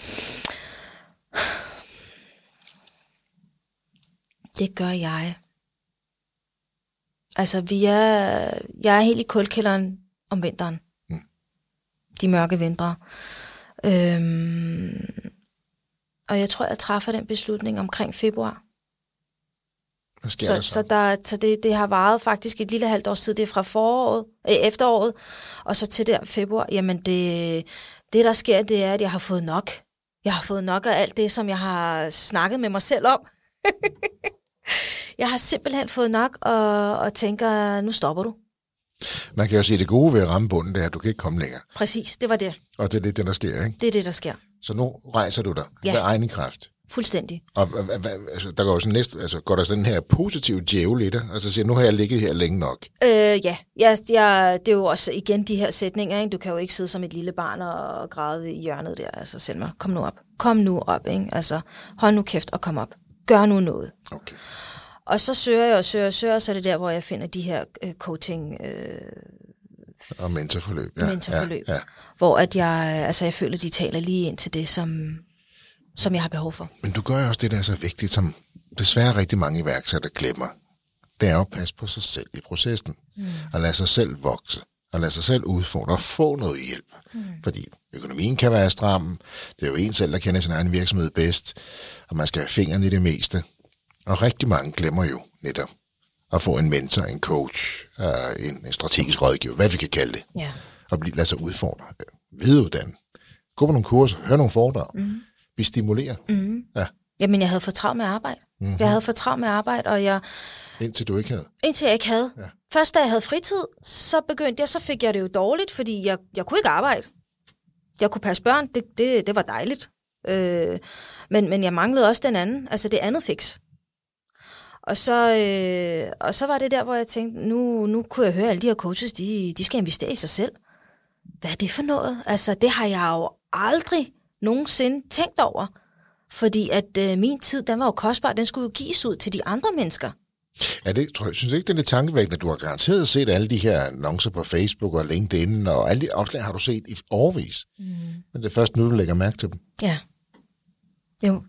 Det gør jeg. Altså, vi er, jeg er helt i kulkælderen om vinteren. Mm. De mørke vintre. Øhm, og jeg tror, jeg træffer den beslutning omkring februar. Hvad sker Så, der så, så? der, så det, det har varet faktisk et lille halvt års tid. Det er fra foråret, øh, efteråret, og så til der februar. Jamen, det, det der sker, det er, at jeg har fået nok. Jeg har fået nok af alt det, som jeg har snakket med mig selv om. jeg har simpelthen fået nok, og, og tænker, nu stopper du. Man kan jo sige, at det gode ved at ramme bunden, det er, at du kan ikke komme længere. Præcis, det var det. Og det er det, der sker, ikke? Det er det, der sker. Så nu rejser du dig Ja. med egen kraft. Fuldstændig. Og altså, der går jo sådan næste, altså, går der sådan den her positive djævel i dig, altså siger, nu har jeg ligget her længe nok. Øh, ja, jeg, jeg, det er jo også igen de her sætninger, ikke? du kan jo ikke sidde som et lille barn og græde i hjørnet der, altså Selma, kom nu op, kom nu op, ikke? altså hold nu kæft og kom op, gør nu noget. Okay. Og så søger jeg og søger og søger, og så er det der, hvor jeg finder de her øh, coaching øh, Og mentorforløb. ja, mentorforløb, Ja, ja. hvor at jeg, altså jeg føler, de taler lige ind til det, som, som jeg har behov for. Men du gør jo også det, der er så vigtigt, som desværre rigtig mange iværksættere glemmer. Det er jo at passe på sig selv i processen. Mm. Og lade sig selv vokse. Og lade sig selv udfordre og få noget hjælp. Mm. Fordi økonomien kan være stram. Det er jo en selv, der kender sin egen virksomhed bedst. Og man skal have fingrene i det meste. Og rigtig mange glemmer jo netop at få en mentor, en coach, øh, en, en strategisk rådgiver, hvad vi kan kalde det. Ja. Og blive, lade sig udfordre. Videreuddanne. Gå på nogle kurser, hør nogle foredrag. Mm. Bliv stimuleret. Mm. Ja, Jamen, jeg havde for travlt med arbejde. Mm-hmm. Jeg havde for travlt med arbejde, og jeg, indtil du ikke havde. Indtil jeg ikke havde. Ja. Først da jeg havde fritid, så begyndte jeg, så fik jeg det jo dårligt, fordi jeg, jeg kunne ikke arbejde. Jeg kunne passe børn, det, det, det var dejligt. Øh, men, men jeg manglede også den anden, altså det andet fix. Og så, øh, og så var det der, hvor jeg tænkte, nu, nu kunne jeg høre, at alle de her coaches, de, de skal investere i sig selv. Hvad er det for noget? Altså, det har jeg jo aldrig nogensinde tænkt over. Fordi at øh, min tid, den var jo kostbar, den skulle jo gives ud til de andre mennesker. Er det, tror jeg, synes du ikke, det er tankevækkende, at du har garanteret set alle de her annoncer på Facebook og LinkedIn, og alle de opslag har du set i overvis. Mm. Men det er først nu, du lægger mærke til dem. Ja. Jo,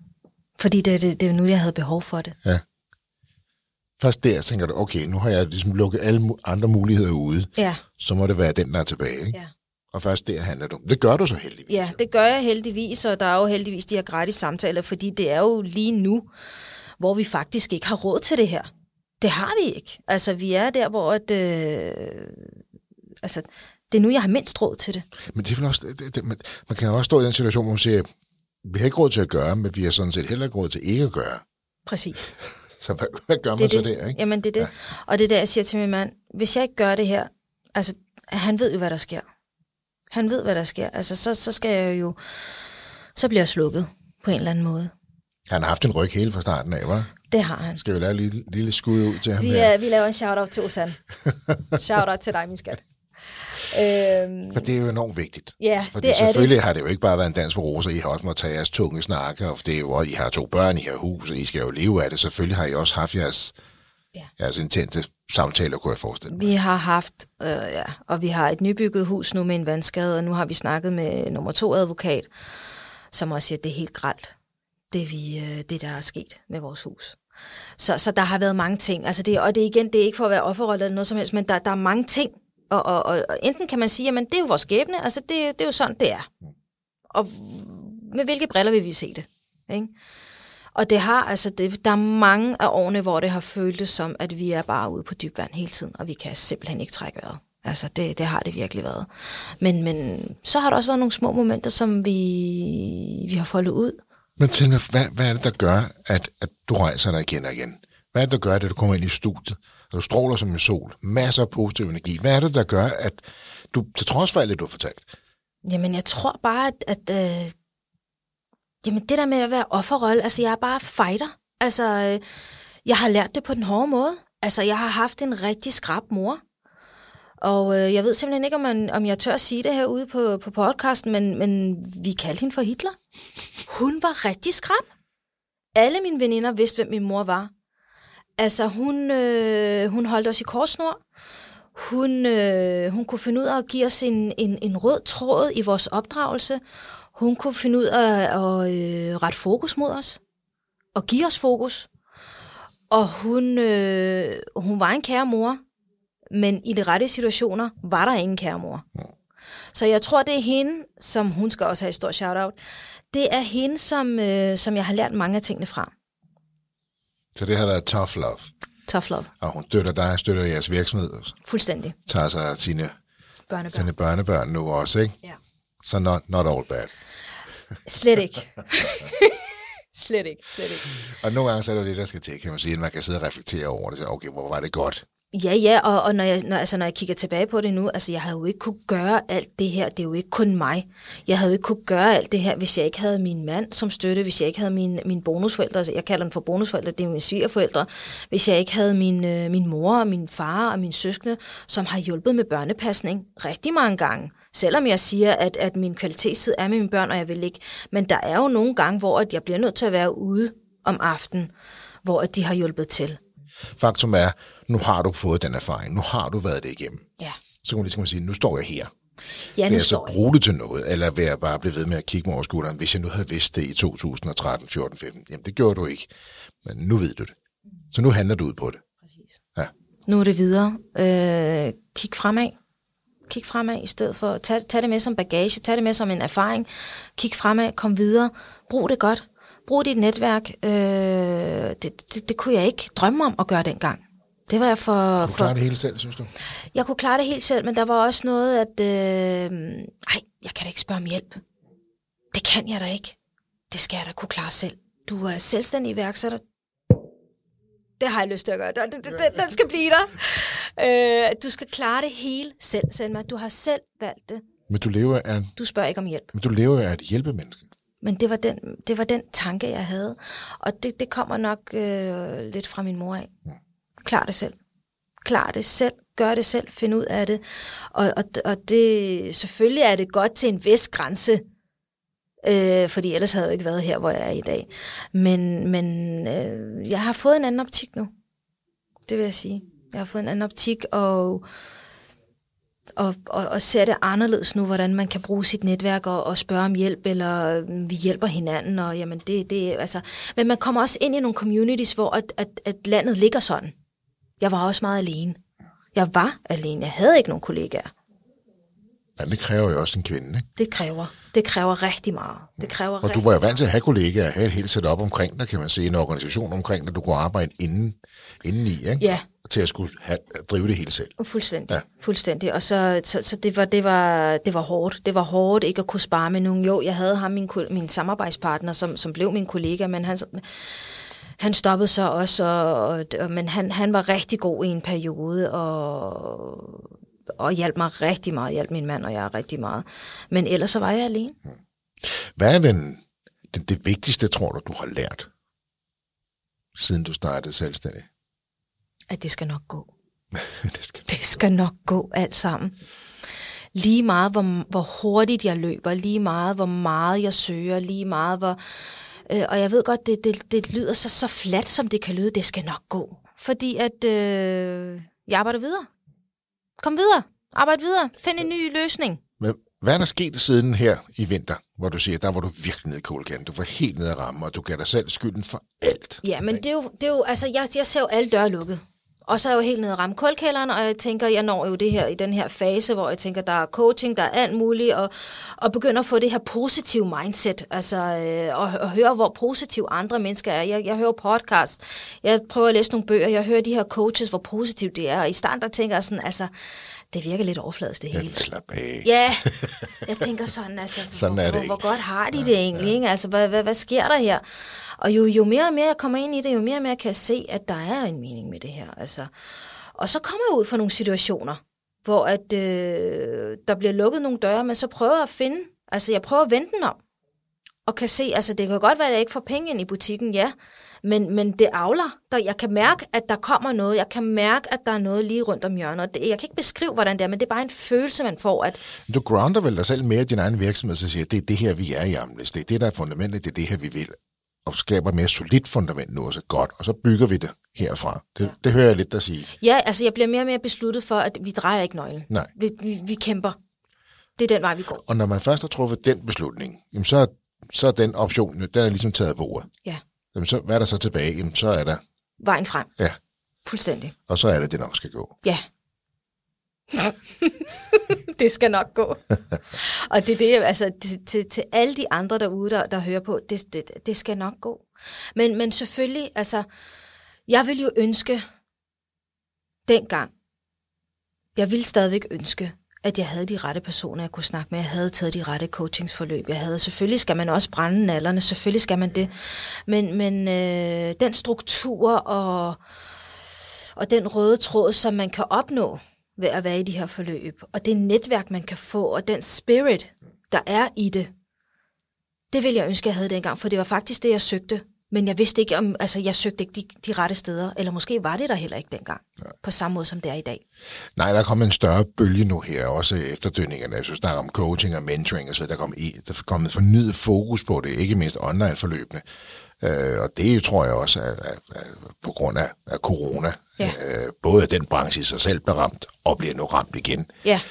fordi det, det, det er nu, jeg havde behov for det. Ja. Først der tænker du, okay, nu har jeg ligesom lukket alle andre muligheder ude. Ja, Så må det være den, der er tilbage. Ikke? ja. Og først der handler du. Det gør du så heldigvis. Ja, det gør jeg heldigvis, og der er jo heldigvis de her gratis samtaler, fordi det er jo lige nu, hvor vi faktisk ikke har råd til det her. Det har vi ikke. Altså, vi er der, hvor at, øh, altså, det er nu, jeg har mindst råd til det. Men det er vel også, det, det, man, man kan jo også stå i den situation, hvor man siger, vi har ikke råd til at gøre, men vi har sådan set heller ikke råd til ikke at gøre. Præcis. Så hvad, hvad gør man Det så det. der? Ikke? Jamen, det er det. Ja. Og det er der, jeg siger til min mand, hvis jeg ikke gør det her, altså, han ved jo, hvad der sker. Han ved, hvad der sker. Altså, så, så skal jeg jo, så bliver jeg slukket på en eller anden måde. Han har haft en ryg hele fra starten af, hva'? Det har han. Skal vi lave et lille, lille skud ud til ham Vi, her? er, vi laver en shout-out til Osan. shout-out til dig, min skat. Øhm, For det er jo enormt vigtigt. Ja, Fordi det er selvfølgelig har det jo ikke bare været en dans på roser. I har også måttet tage jeres tunge snakke, og det er jo, også- I har to børn, I har hus, og I skal jo leve af det. Selvfølgelig har I også haft jeres, Ja. jeres intense samtaler, kunne jeg forestille mig. Vi har haft, øh, ja, og vi har et nybygget hus nu med en vandskade, og nu har vi snakket med nummer to advokat, som også siger, at det er helt gralt, det, vi, øh, det der er sket med vores hus. Så, så der har været mange ting. Altså det, og det igen, det er ikke for at være offerrolle eller noget som helst, men der, der er mange ting. Og, og, og, og enten kan man sige, at det er jo vores skæbne, altså det, det er jo sådan, det er. Og med hvilke briller vil vi se det? Ikke? Og det har, altså, det, der er mange af årene, hvor det har føltes som, at vi er bare ude på dyb vand hele tiden, og vi kan simpelthen ikke trække vejret. Altså, det, det har det virkelig været. Men, men så har der også været nogle små momenter, som vi, vi har foldet ud. Men til mig, hvad, hvad er det, der gør, at, at du rejser dig igen og igen? Hvad er det, der gør, at du kommer ind i studiet, og du stråler som en sol, masser af positiv energi? Hvad er det, der gør, at du, til trods for alt det, du har fortalt? Jamen, jeg tror bare, at, at øh, jamen, det der med at være offerrolle, altså jeg er bare fighter. Altså, øh, jeg har lært det på den hårde måde. Altså, jeg har haft en rigtig skrab mor. Og øh, jeg ved simpelthen ikke, om, man, om jeg tør at sige det herude på, på podcasten, men, men vi kaldte hende for Hitler. Hun var rigtig skrab. Alle mine veninder vidste, hvem min mor var. Altså, hun, øh, hun holdt os i korsnor. Hun, øh, hun kunne finde ud af at give os en, en, en rød tråd i vores opdragelse. Hun kunne finde ud af at øh, rette fokus mod os. Og give os fokus. Og hun, øh, hun var en kære mor. Men i de rette situationer var der ingen kære mor. Så jeg tror, det er hende, som hun skal også have et stort shout-out. Det er hende, som, øh, som jeg har lært mange af tingene fra. Så det har været tough love. Tough love. Og hun støtter dig, støtter jeres virksomhed, Fuldstændig. tager sig af sine, Børnebørn. sine børnebørn nu også, ikke? Ja. Så not, not all bad. Slet ikke. slet ikke, slet ikke. Og nogle gange så er det jo det, der skal til, kan man sige, at man kan sidde og reflektere over det. Så, okay, hvor var det godt? Ja, ja, og, og når, jeg, når, altså, når jeg kigger tilbage på det nu, altså jeg havde jo ikke kunne gøre alt det her, det er jo ikke kun mig. Jeg havde jo ikke kunne gøre alt det her, hvis jeg ikke havde min mand som støtte, hvis jeg ikke havde mine, mine bonusforældre, altså jeg kalder dem for bonusforældre, det er mine svigerforældre, hvis jeg ikke havde min, øh, min mor og min far og min søskende, som har hjulpet med børnepasning rigtig mange gange. Selvom jeg siger, at, at min kvalitetstid er med mine børn, og jeg vil ikke. Men der er jo nogle gange, hvor at jeg bliver nødt til at være ude om aftenen, hvor at de har hjulpet til. Faktum er, nu har du fået den erfaring, nu har du været det igennem. Ja, Så kan man ligesom sige, nu står jeg her. ja Vil jeg så bruge det til noget, eller vil jeg bare blive ved med at kigge mig over skulderen, hvis jeg nu havde vidst det i 2013, 14, 15? Jamen, det gjorde du ikke. Men nu ved du det. Så nu handler du ud på det. Ja. Nu er det videre. Øh, kig fremad. Kig fremad i stedet for. Tag, tag det med som bagage. Tag det med som en erfaring. Kig fremad. Kom videre. Brug det godt. Brug dit netværk. Øh, det, det, det kunne jeg ikke drømme om at gøre dengang. Det var jeg for... Du for klarer det hele selv, synes du? jeg kunne klare det helt selv, men der var også noget, at... Øh, ej, jeg kan da ikke spørge om hjælp. Det kan jeg da ikke. Det skal jeg da kunne klare selv. Du er selvstændig iværksætter. Det har jeg lyst til at gøre. Det, det, det, den skal blive der. Øh, du skal klare det hele selv, Selma. Du har selv valgt det. Men du lever af, Du spørger ikke om hjælp. men du lever af et hjælpemenneske. Men det var den, det var den tanke, jeg havde. Og det, det kommer nok øh, lidt fra min mor af. Klar det selv. Klar det selv. Gør det selv. Find ud af det. Og, og, og det, selvfølgelig er det godt til en vis grænse. Øh, fordi ellers havde jeg jo ikke været her, hvor jeg er i dag. Men, men øh, jeg har fået en anden optik nu. Det vil jeg sige. Jeg har fået en anden optik, og og, og, og ser det anderledes nu, hvordan man kan bruge sit netværk og, og spørge om hjælp, eller øh, vi hjælper hinanden, og jamen det, det altså, men man kommer også ind i nogle communities, hvor at, at, at landet ligger sådan. Jeg var også meget alene. Jeg var alene. Jeg havde ikke nogen kollegaer. Ja, det kræver jo også en kvinde, ikke? Det kræver. Det kræver rigtig meget. Det kræver Og du var jo vant til at have kollegaer, have et helt setup omkring dig, kan man sige, en organisation omkring dig, du kunne arbejde inden, inden i, ikke? Ja. Til at skulle have, at drive det hele selv. Fuldstændig, Ja. fuldstændig. Og så, så, så det, var, det, var, det var hårdt. Det var hårdt ikke at kunne spare med nogen. Jo, jeg havde ham, min, min samarbejdspartner, som, som blev min kollega, men han, han stoppede så også, og, og, og, men han, han var rigtig god i en periode, og, og hjalp mig rigtig meget. Hjalp min mand og jeg rigtig meget. Men ellers så var jeg alene. Hvad er den, den, det vigtigste, tror du, du har lært, siden du startede selvstændig? At det skal nok gå. det skal. Det skal nok gå alt sammen. Lige meget, hvor, hvor hurtigt jeg løber, lige meget, hvor meget jeg søger, lige meget, hvor... Øh, og jeg ved godt, det, det, det lyder så, så fladt, som det kan lyde. Det skal nok gå. Fordi at øh, Jeg arbejder videre. Kom videre. Arbejd videre. Find en ny løsning. Men hvad er der sket siden her i vinter, hvor du siger, der var du virkelig nede i kålkanten, du var helt nede af rammen, og du gav dig selv skylden for alt? Ja, men det er jo, det er jo altså, jeg, jeg ser jo alle døre lukket. Og så er jeg jo helt nede og ramme kulkælderen, og jeg tænker, jeg når jo det her i den her fase, hvor jeg tænker, der er coaching, der er alt muligt, og, og begynder at få det her positive mindset, altså øh, og, og høre, hvor positive andre mennesker er. Jeg, jeg hører podcast, jeg prøver at læse nogle bøger, jeg hører de her coaches, hvor positivt det er, og i starten der tænker jeg sådan, altså, det virker lidt overfladisk det hele. Ja, slap af. Ja, jeg tænker sådan, altså, Sådan hvor, er det hvor, hvor godt har de det egentlig, ikke? Altså, hvad, hvad, hvad sker der her? Og jo, jo mere og mere jeg kommer ind i det, jo mere og mere kan jeg se, at der er en mening med det her. Altså. Og så kommer jeg ud for nogle situationer, hvor at, øh, der bliver lukket nogle døre, men så prøver jeg at finde, altså jeg prøver at vende den om, og kan se, altså det kan godt være, at jeg ikke får penge ind i butikken, ja, men, men det avler. Der, jeg kan mærke, at der kommer noget. Jeg kan mærke, at der er noget lige rundt om hjørnet. Det, jeg kan ikke beskrive, hvordan det er, men det er bare en følelse, man får, at Du grounder vel dig selv mere i din egen virksomhed, så siger, det er det her, vi er i Amnes. Det er det, der er fundamentet, det er det her, vi vil. Og skaber et mere solidt fundament nu, og så godt, og så bygger vi det herfra. Det, ja. det hører jeg lidt dig sige. Ja, altså jeg bliver mere og mere besluttet for, at vi drejer ikke nøglen. Nej. Vi, vi, vi kæmper. Det er den vej, vi går. Og når man først har truffet den beslutning, jamen så, er- så er den option, den er ligesom taget af bordet. Ja, Jamen så, hvad er der så tilbage? Jamen så er der, vejen frem. ja, Fuldstændig. og så er det, det nok skal gå. Ja. det skal nok gå. og det er det, altså til, til, til alle de andre derude, der, der hører på, det, det, det skal nok gå. Men, men selvfølgelig, altså, jeg vil jo ønske, dengang, jeg vil stadigvæk ønske, at jeg havde de rette personer, jeg kunne snakke med. Jeg havde taget de rette coachingsforløb. Jeg havde, selvfølgelig skal man også brænde nallerne, selvfølgelig skal man det. Men, men øh, den struktur og, og den røde tråd, som man kan opnå ved at være i de her forløb, og det netværk, man kan få, og den spirit, der er i det, det ville jeg ønske, jeg havde dengang, for det var faktisk det, jeg søgte. Men jeg vidste ikke, om altså, jeg søgte ikke de, de rette steder, eller måske var det der heller ikke dengang, ja. på samme måde, som det er i dag. Nej, der er kommet en større bølge nu her, også efterdønningerne. Jeg synes, snakker om coaching og mentoring og så der er i- der er kommet fornyet fokus på det, ikke mindst online-forløbene. Øh, og det tror jeg også er, er, er på grund af, af corona. Ja. Øh, både at den branche i sig selv blev ramt, og bliver nu ramt igen. Ja,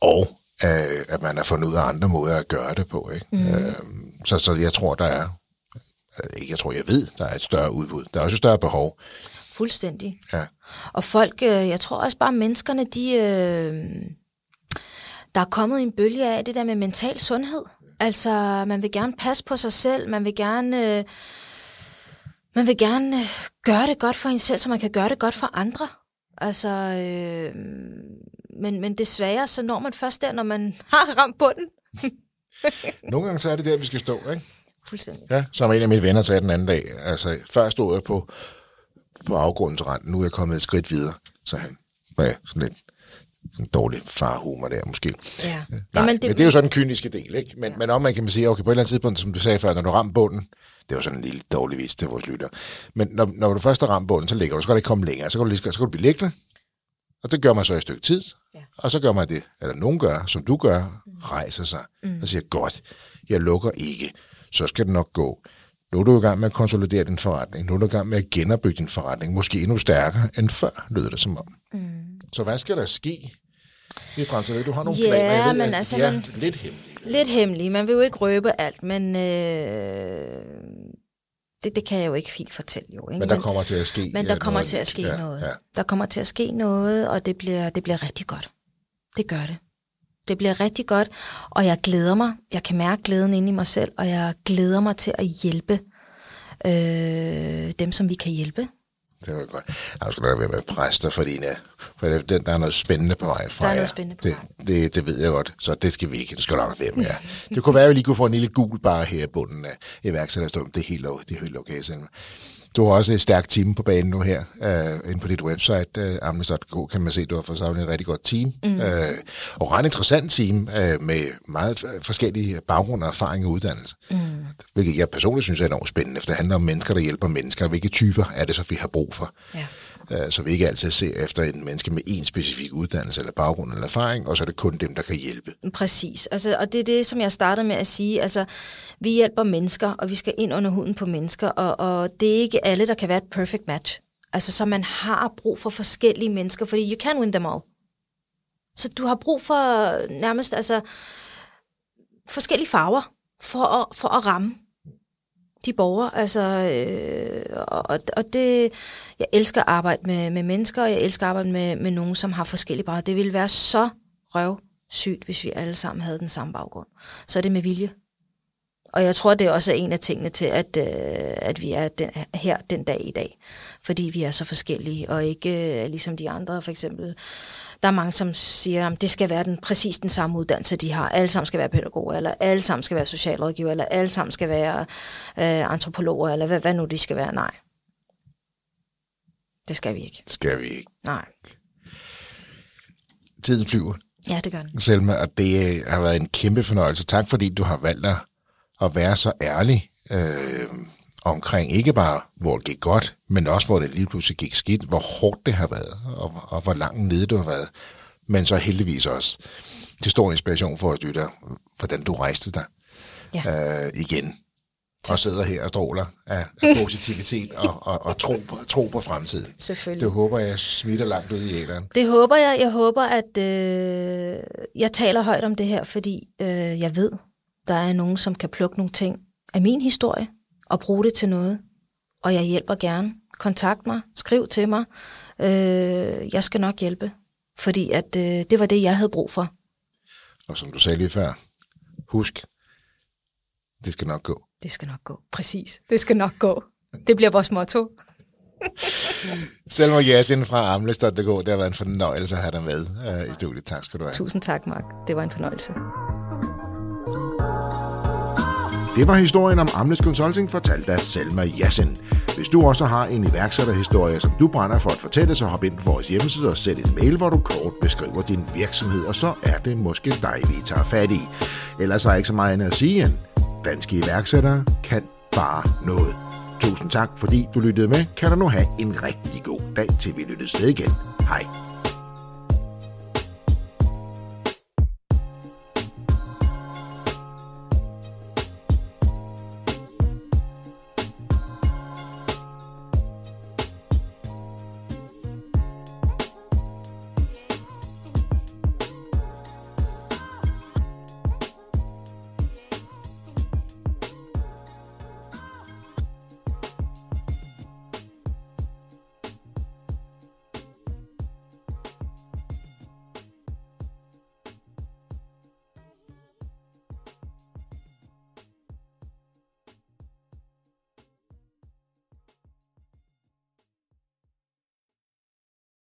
Og øh, at man har fundet ud af andre måder at gøre det på. Ikke? Mm. Øh, så, så jeg tror, der er, jeg tror, jeg ved, der er et større udbud. Der er også et større behov. fuldstændig. Ja. Og folk, øh, jeg tror også bare, menneskerne, de, øh, der er kommet en bølge af det der med mental sundhed. Altså, man vil gerne passe på sig selv, man vil gerne, øh, man vil gerne øh, gøre det godt for en selv, så man kan gøre det godt for andre. Altså, øh, men, men desværre, så når man først der, når man har ramt bunden. Nogle gange så er det der, vi skal stå, ikke? Fuldstændig. Ja, som en af mine venner sagde den anden dag. Altså, før stod jeg på, på afgrundens rand, nu er jeg kommet et skridt videre, så han. Ja, sådan lidt sådan dårlig farhumor der, måske. Ja. Nej, Jamen, det, men det er jo sådan den kyniske del, ikke? Men, ja. men om man kan sige, okay, på et eller andet tidspunkt, som du sagde før, når du rammer bunden, det var sådan en lille dårlig vis til vores lytter, men når, når du først har ramt bunden, så ligger du, så kan du ikke komme længere, så kan du, lige, så kan du blive liggende, og det gør man så i et stykke tid, Ja. og så gør man det, eller nogen gør, som du gør, rejser sig, mm. og siger, godt, jeg lukker ikke, så skal det nok gå. Nu er du i gang med at konsolidere din forretning, nu er du i gang med at genopbygge din forretning, måske endnu stærkere end før, lyder det som om. Mm. Så hvad skal der ske i fremtiden? Du har nogle Ja, planer, jeg ved, men at altså, de er man- lidt hemmelige. Lidt hemmelig. Man vil jo ikke røbe alt, men øh, det, det kan jeg jo ikke helt fortælle jo. Ikke? Men der kommer til at ske men der øh, kommer noget til at ske ja, noget. Ja. Der kommer til at ske noget, og det bliver, det bliver rigtig godt. Det gør det. Det bliver rigtig godt, og jeg glæder mig. Jeg kan mærke glæden inde i mig selv, og jeg glæder mig til at hjælpe øh, dem, som vi kan hjælpe. Det var godt. Jeg skal være med dig, fordi ja, for det- den, der er noget spændende på vej fra Der er noget jer. spændende på det, vej. Det, det, ved jeg godt, så det skal vi ikke. Det skal nok være med. Ja. Det kunne være, at vi lige kunne få en lille gul bare her i bunden af iværksætterstund. Det er helt, det er helt okay, Selma. Du har også et stærkt team på banen nu her. Uh, inde på dit website, uh, amnes.dk, kan man se, at du har fået samlet et rigtig godt team. Mm. Uh, og ret interessant team uh, med meget forskellige baggrunde, erfaring og uddannelse. Mm. Hvilket jeg personligt synes er enormt spændende, for det handler om mennesker, der hjælper mennesker. Hvilke typer er det så, vi har brug for? Ja. Øh, så vi ikke altid ser efter en menneske med en specifik uddannelse eller baggrund eller erfaring, og så er det kun dem, der kan hjælpe. Præcis, altså, og det er det, som jeg startede med at sige. Altså, vi hjælper mennesker, og vi skal ind under huden på mennesker, og, og det er ikke alle, der kan være et perfect match. Altså, så man har brug for forskellige mennesker, fordi you can win them all. Så du har brug for nærmest altså, forskellige farver for at, for at ramme de borgere. Altså, øh, og, og det, jeg elsker at arbejde med, med mennesker, og jeg elsker at arbejde med, med nogen, som har forskellige baggrunde. Det ville være så røvsygt, hvis vi alle sammen havde den samme baggrund. Så er det med vilje. Og jeg tror, det er også en af tingene til, at, øh, at vi er den, her den dag i dag. Fordi vi er så forskellige, og ikke øh, ligesom de andre, for eksempel. Der er mange, som siger, at det skal være den, præcis den samme uddannelse, de har. Alle sammen skal være pædagoger, eller alle sammen skal være socialrådgiver, eller alle sammen skal være øh, antropologer, eller hvad, hvad nu de skal være. Nej. Det skal vi ikke. Skal vi ikke. Nej. Tiden flyver. Ja, det gør den. Selma, og det øh, har været en kæmpe fornøjelse. Tak fordi du har valgt at, at være så ærlig øh, omkring ikke bare, hvor det gik godt, men også, hvor det lige pludselig gik skidt, hvor hårdt det har været, og, og hvor langt nede du har været. Men så heldigvis også til stor inspiration for os lytter, hvordan du rejste dig Ja. øh, igen. Og sidder her og stråler af, af positivitet og, og, og tro, på, tro på fremtiden. Selvfølgelig. Det håber jeg smitter langt ud i æderen. Det håber jeg. Jeg håber, at øh, jeg taler højt om det her, fordi øh, jeg ved, der er nogen, som kan plukke nogle ting af min historie og bruge det til noget. Og jeg hjælper gerne. Kontakt mig, skriv til mig. Øh, jeg skal nok hjælpe, fordi at øh, det var det, jeg havde brug for. Og som du sagde lige før, husk, det skal nok gå. Det skal nok gå. Præcis. Det skal nok gå. Det bliver vores motto. Selma Jasin fra Amlestad.dk, det har været en fornøjelse at have dig med uh, i studiet. Tak skal du have. Tusind tak, Mark. Det var en fornøjelse. Det var historien om Amles Consulting fortalt af Selma Jassen. Hvis du også har en iværksætterhistorie, som du brænder for at fortælle, så hop ind på vores hjemmeside og sæt en mail, hvor du kort beskriver din virksomhed, og så er det måske dig, vi tager fat i. Ellers er ikke så meget andet at sige end, danske iværksættere kan bare noget. Tusind tak, fordi du lyttede med. Kan du nu have en rigtig god dag, til vi lyttes ved igen. Hej.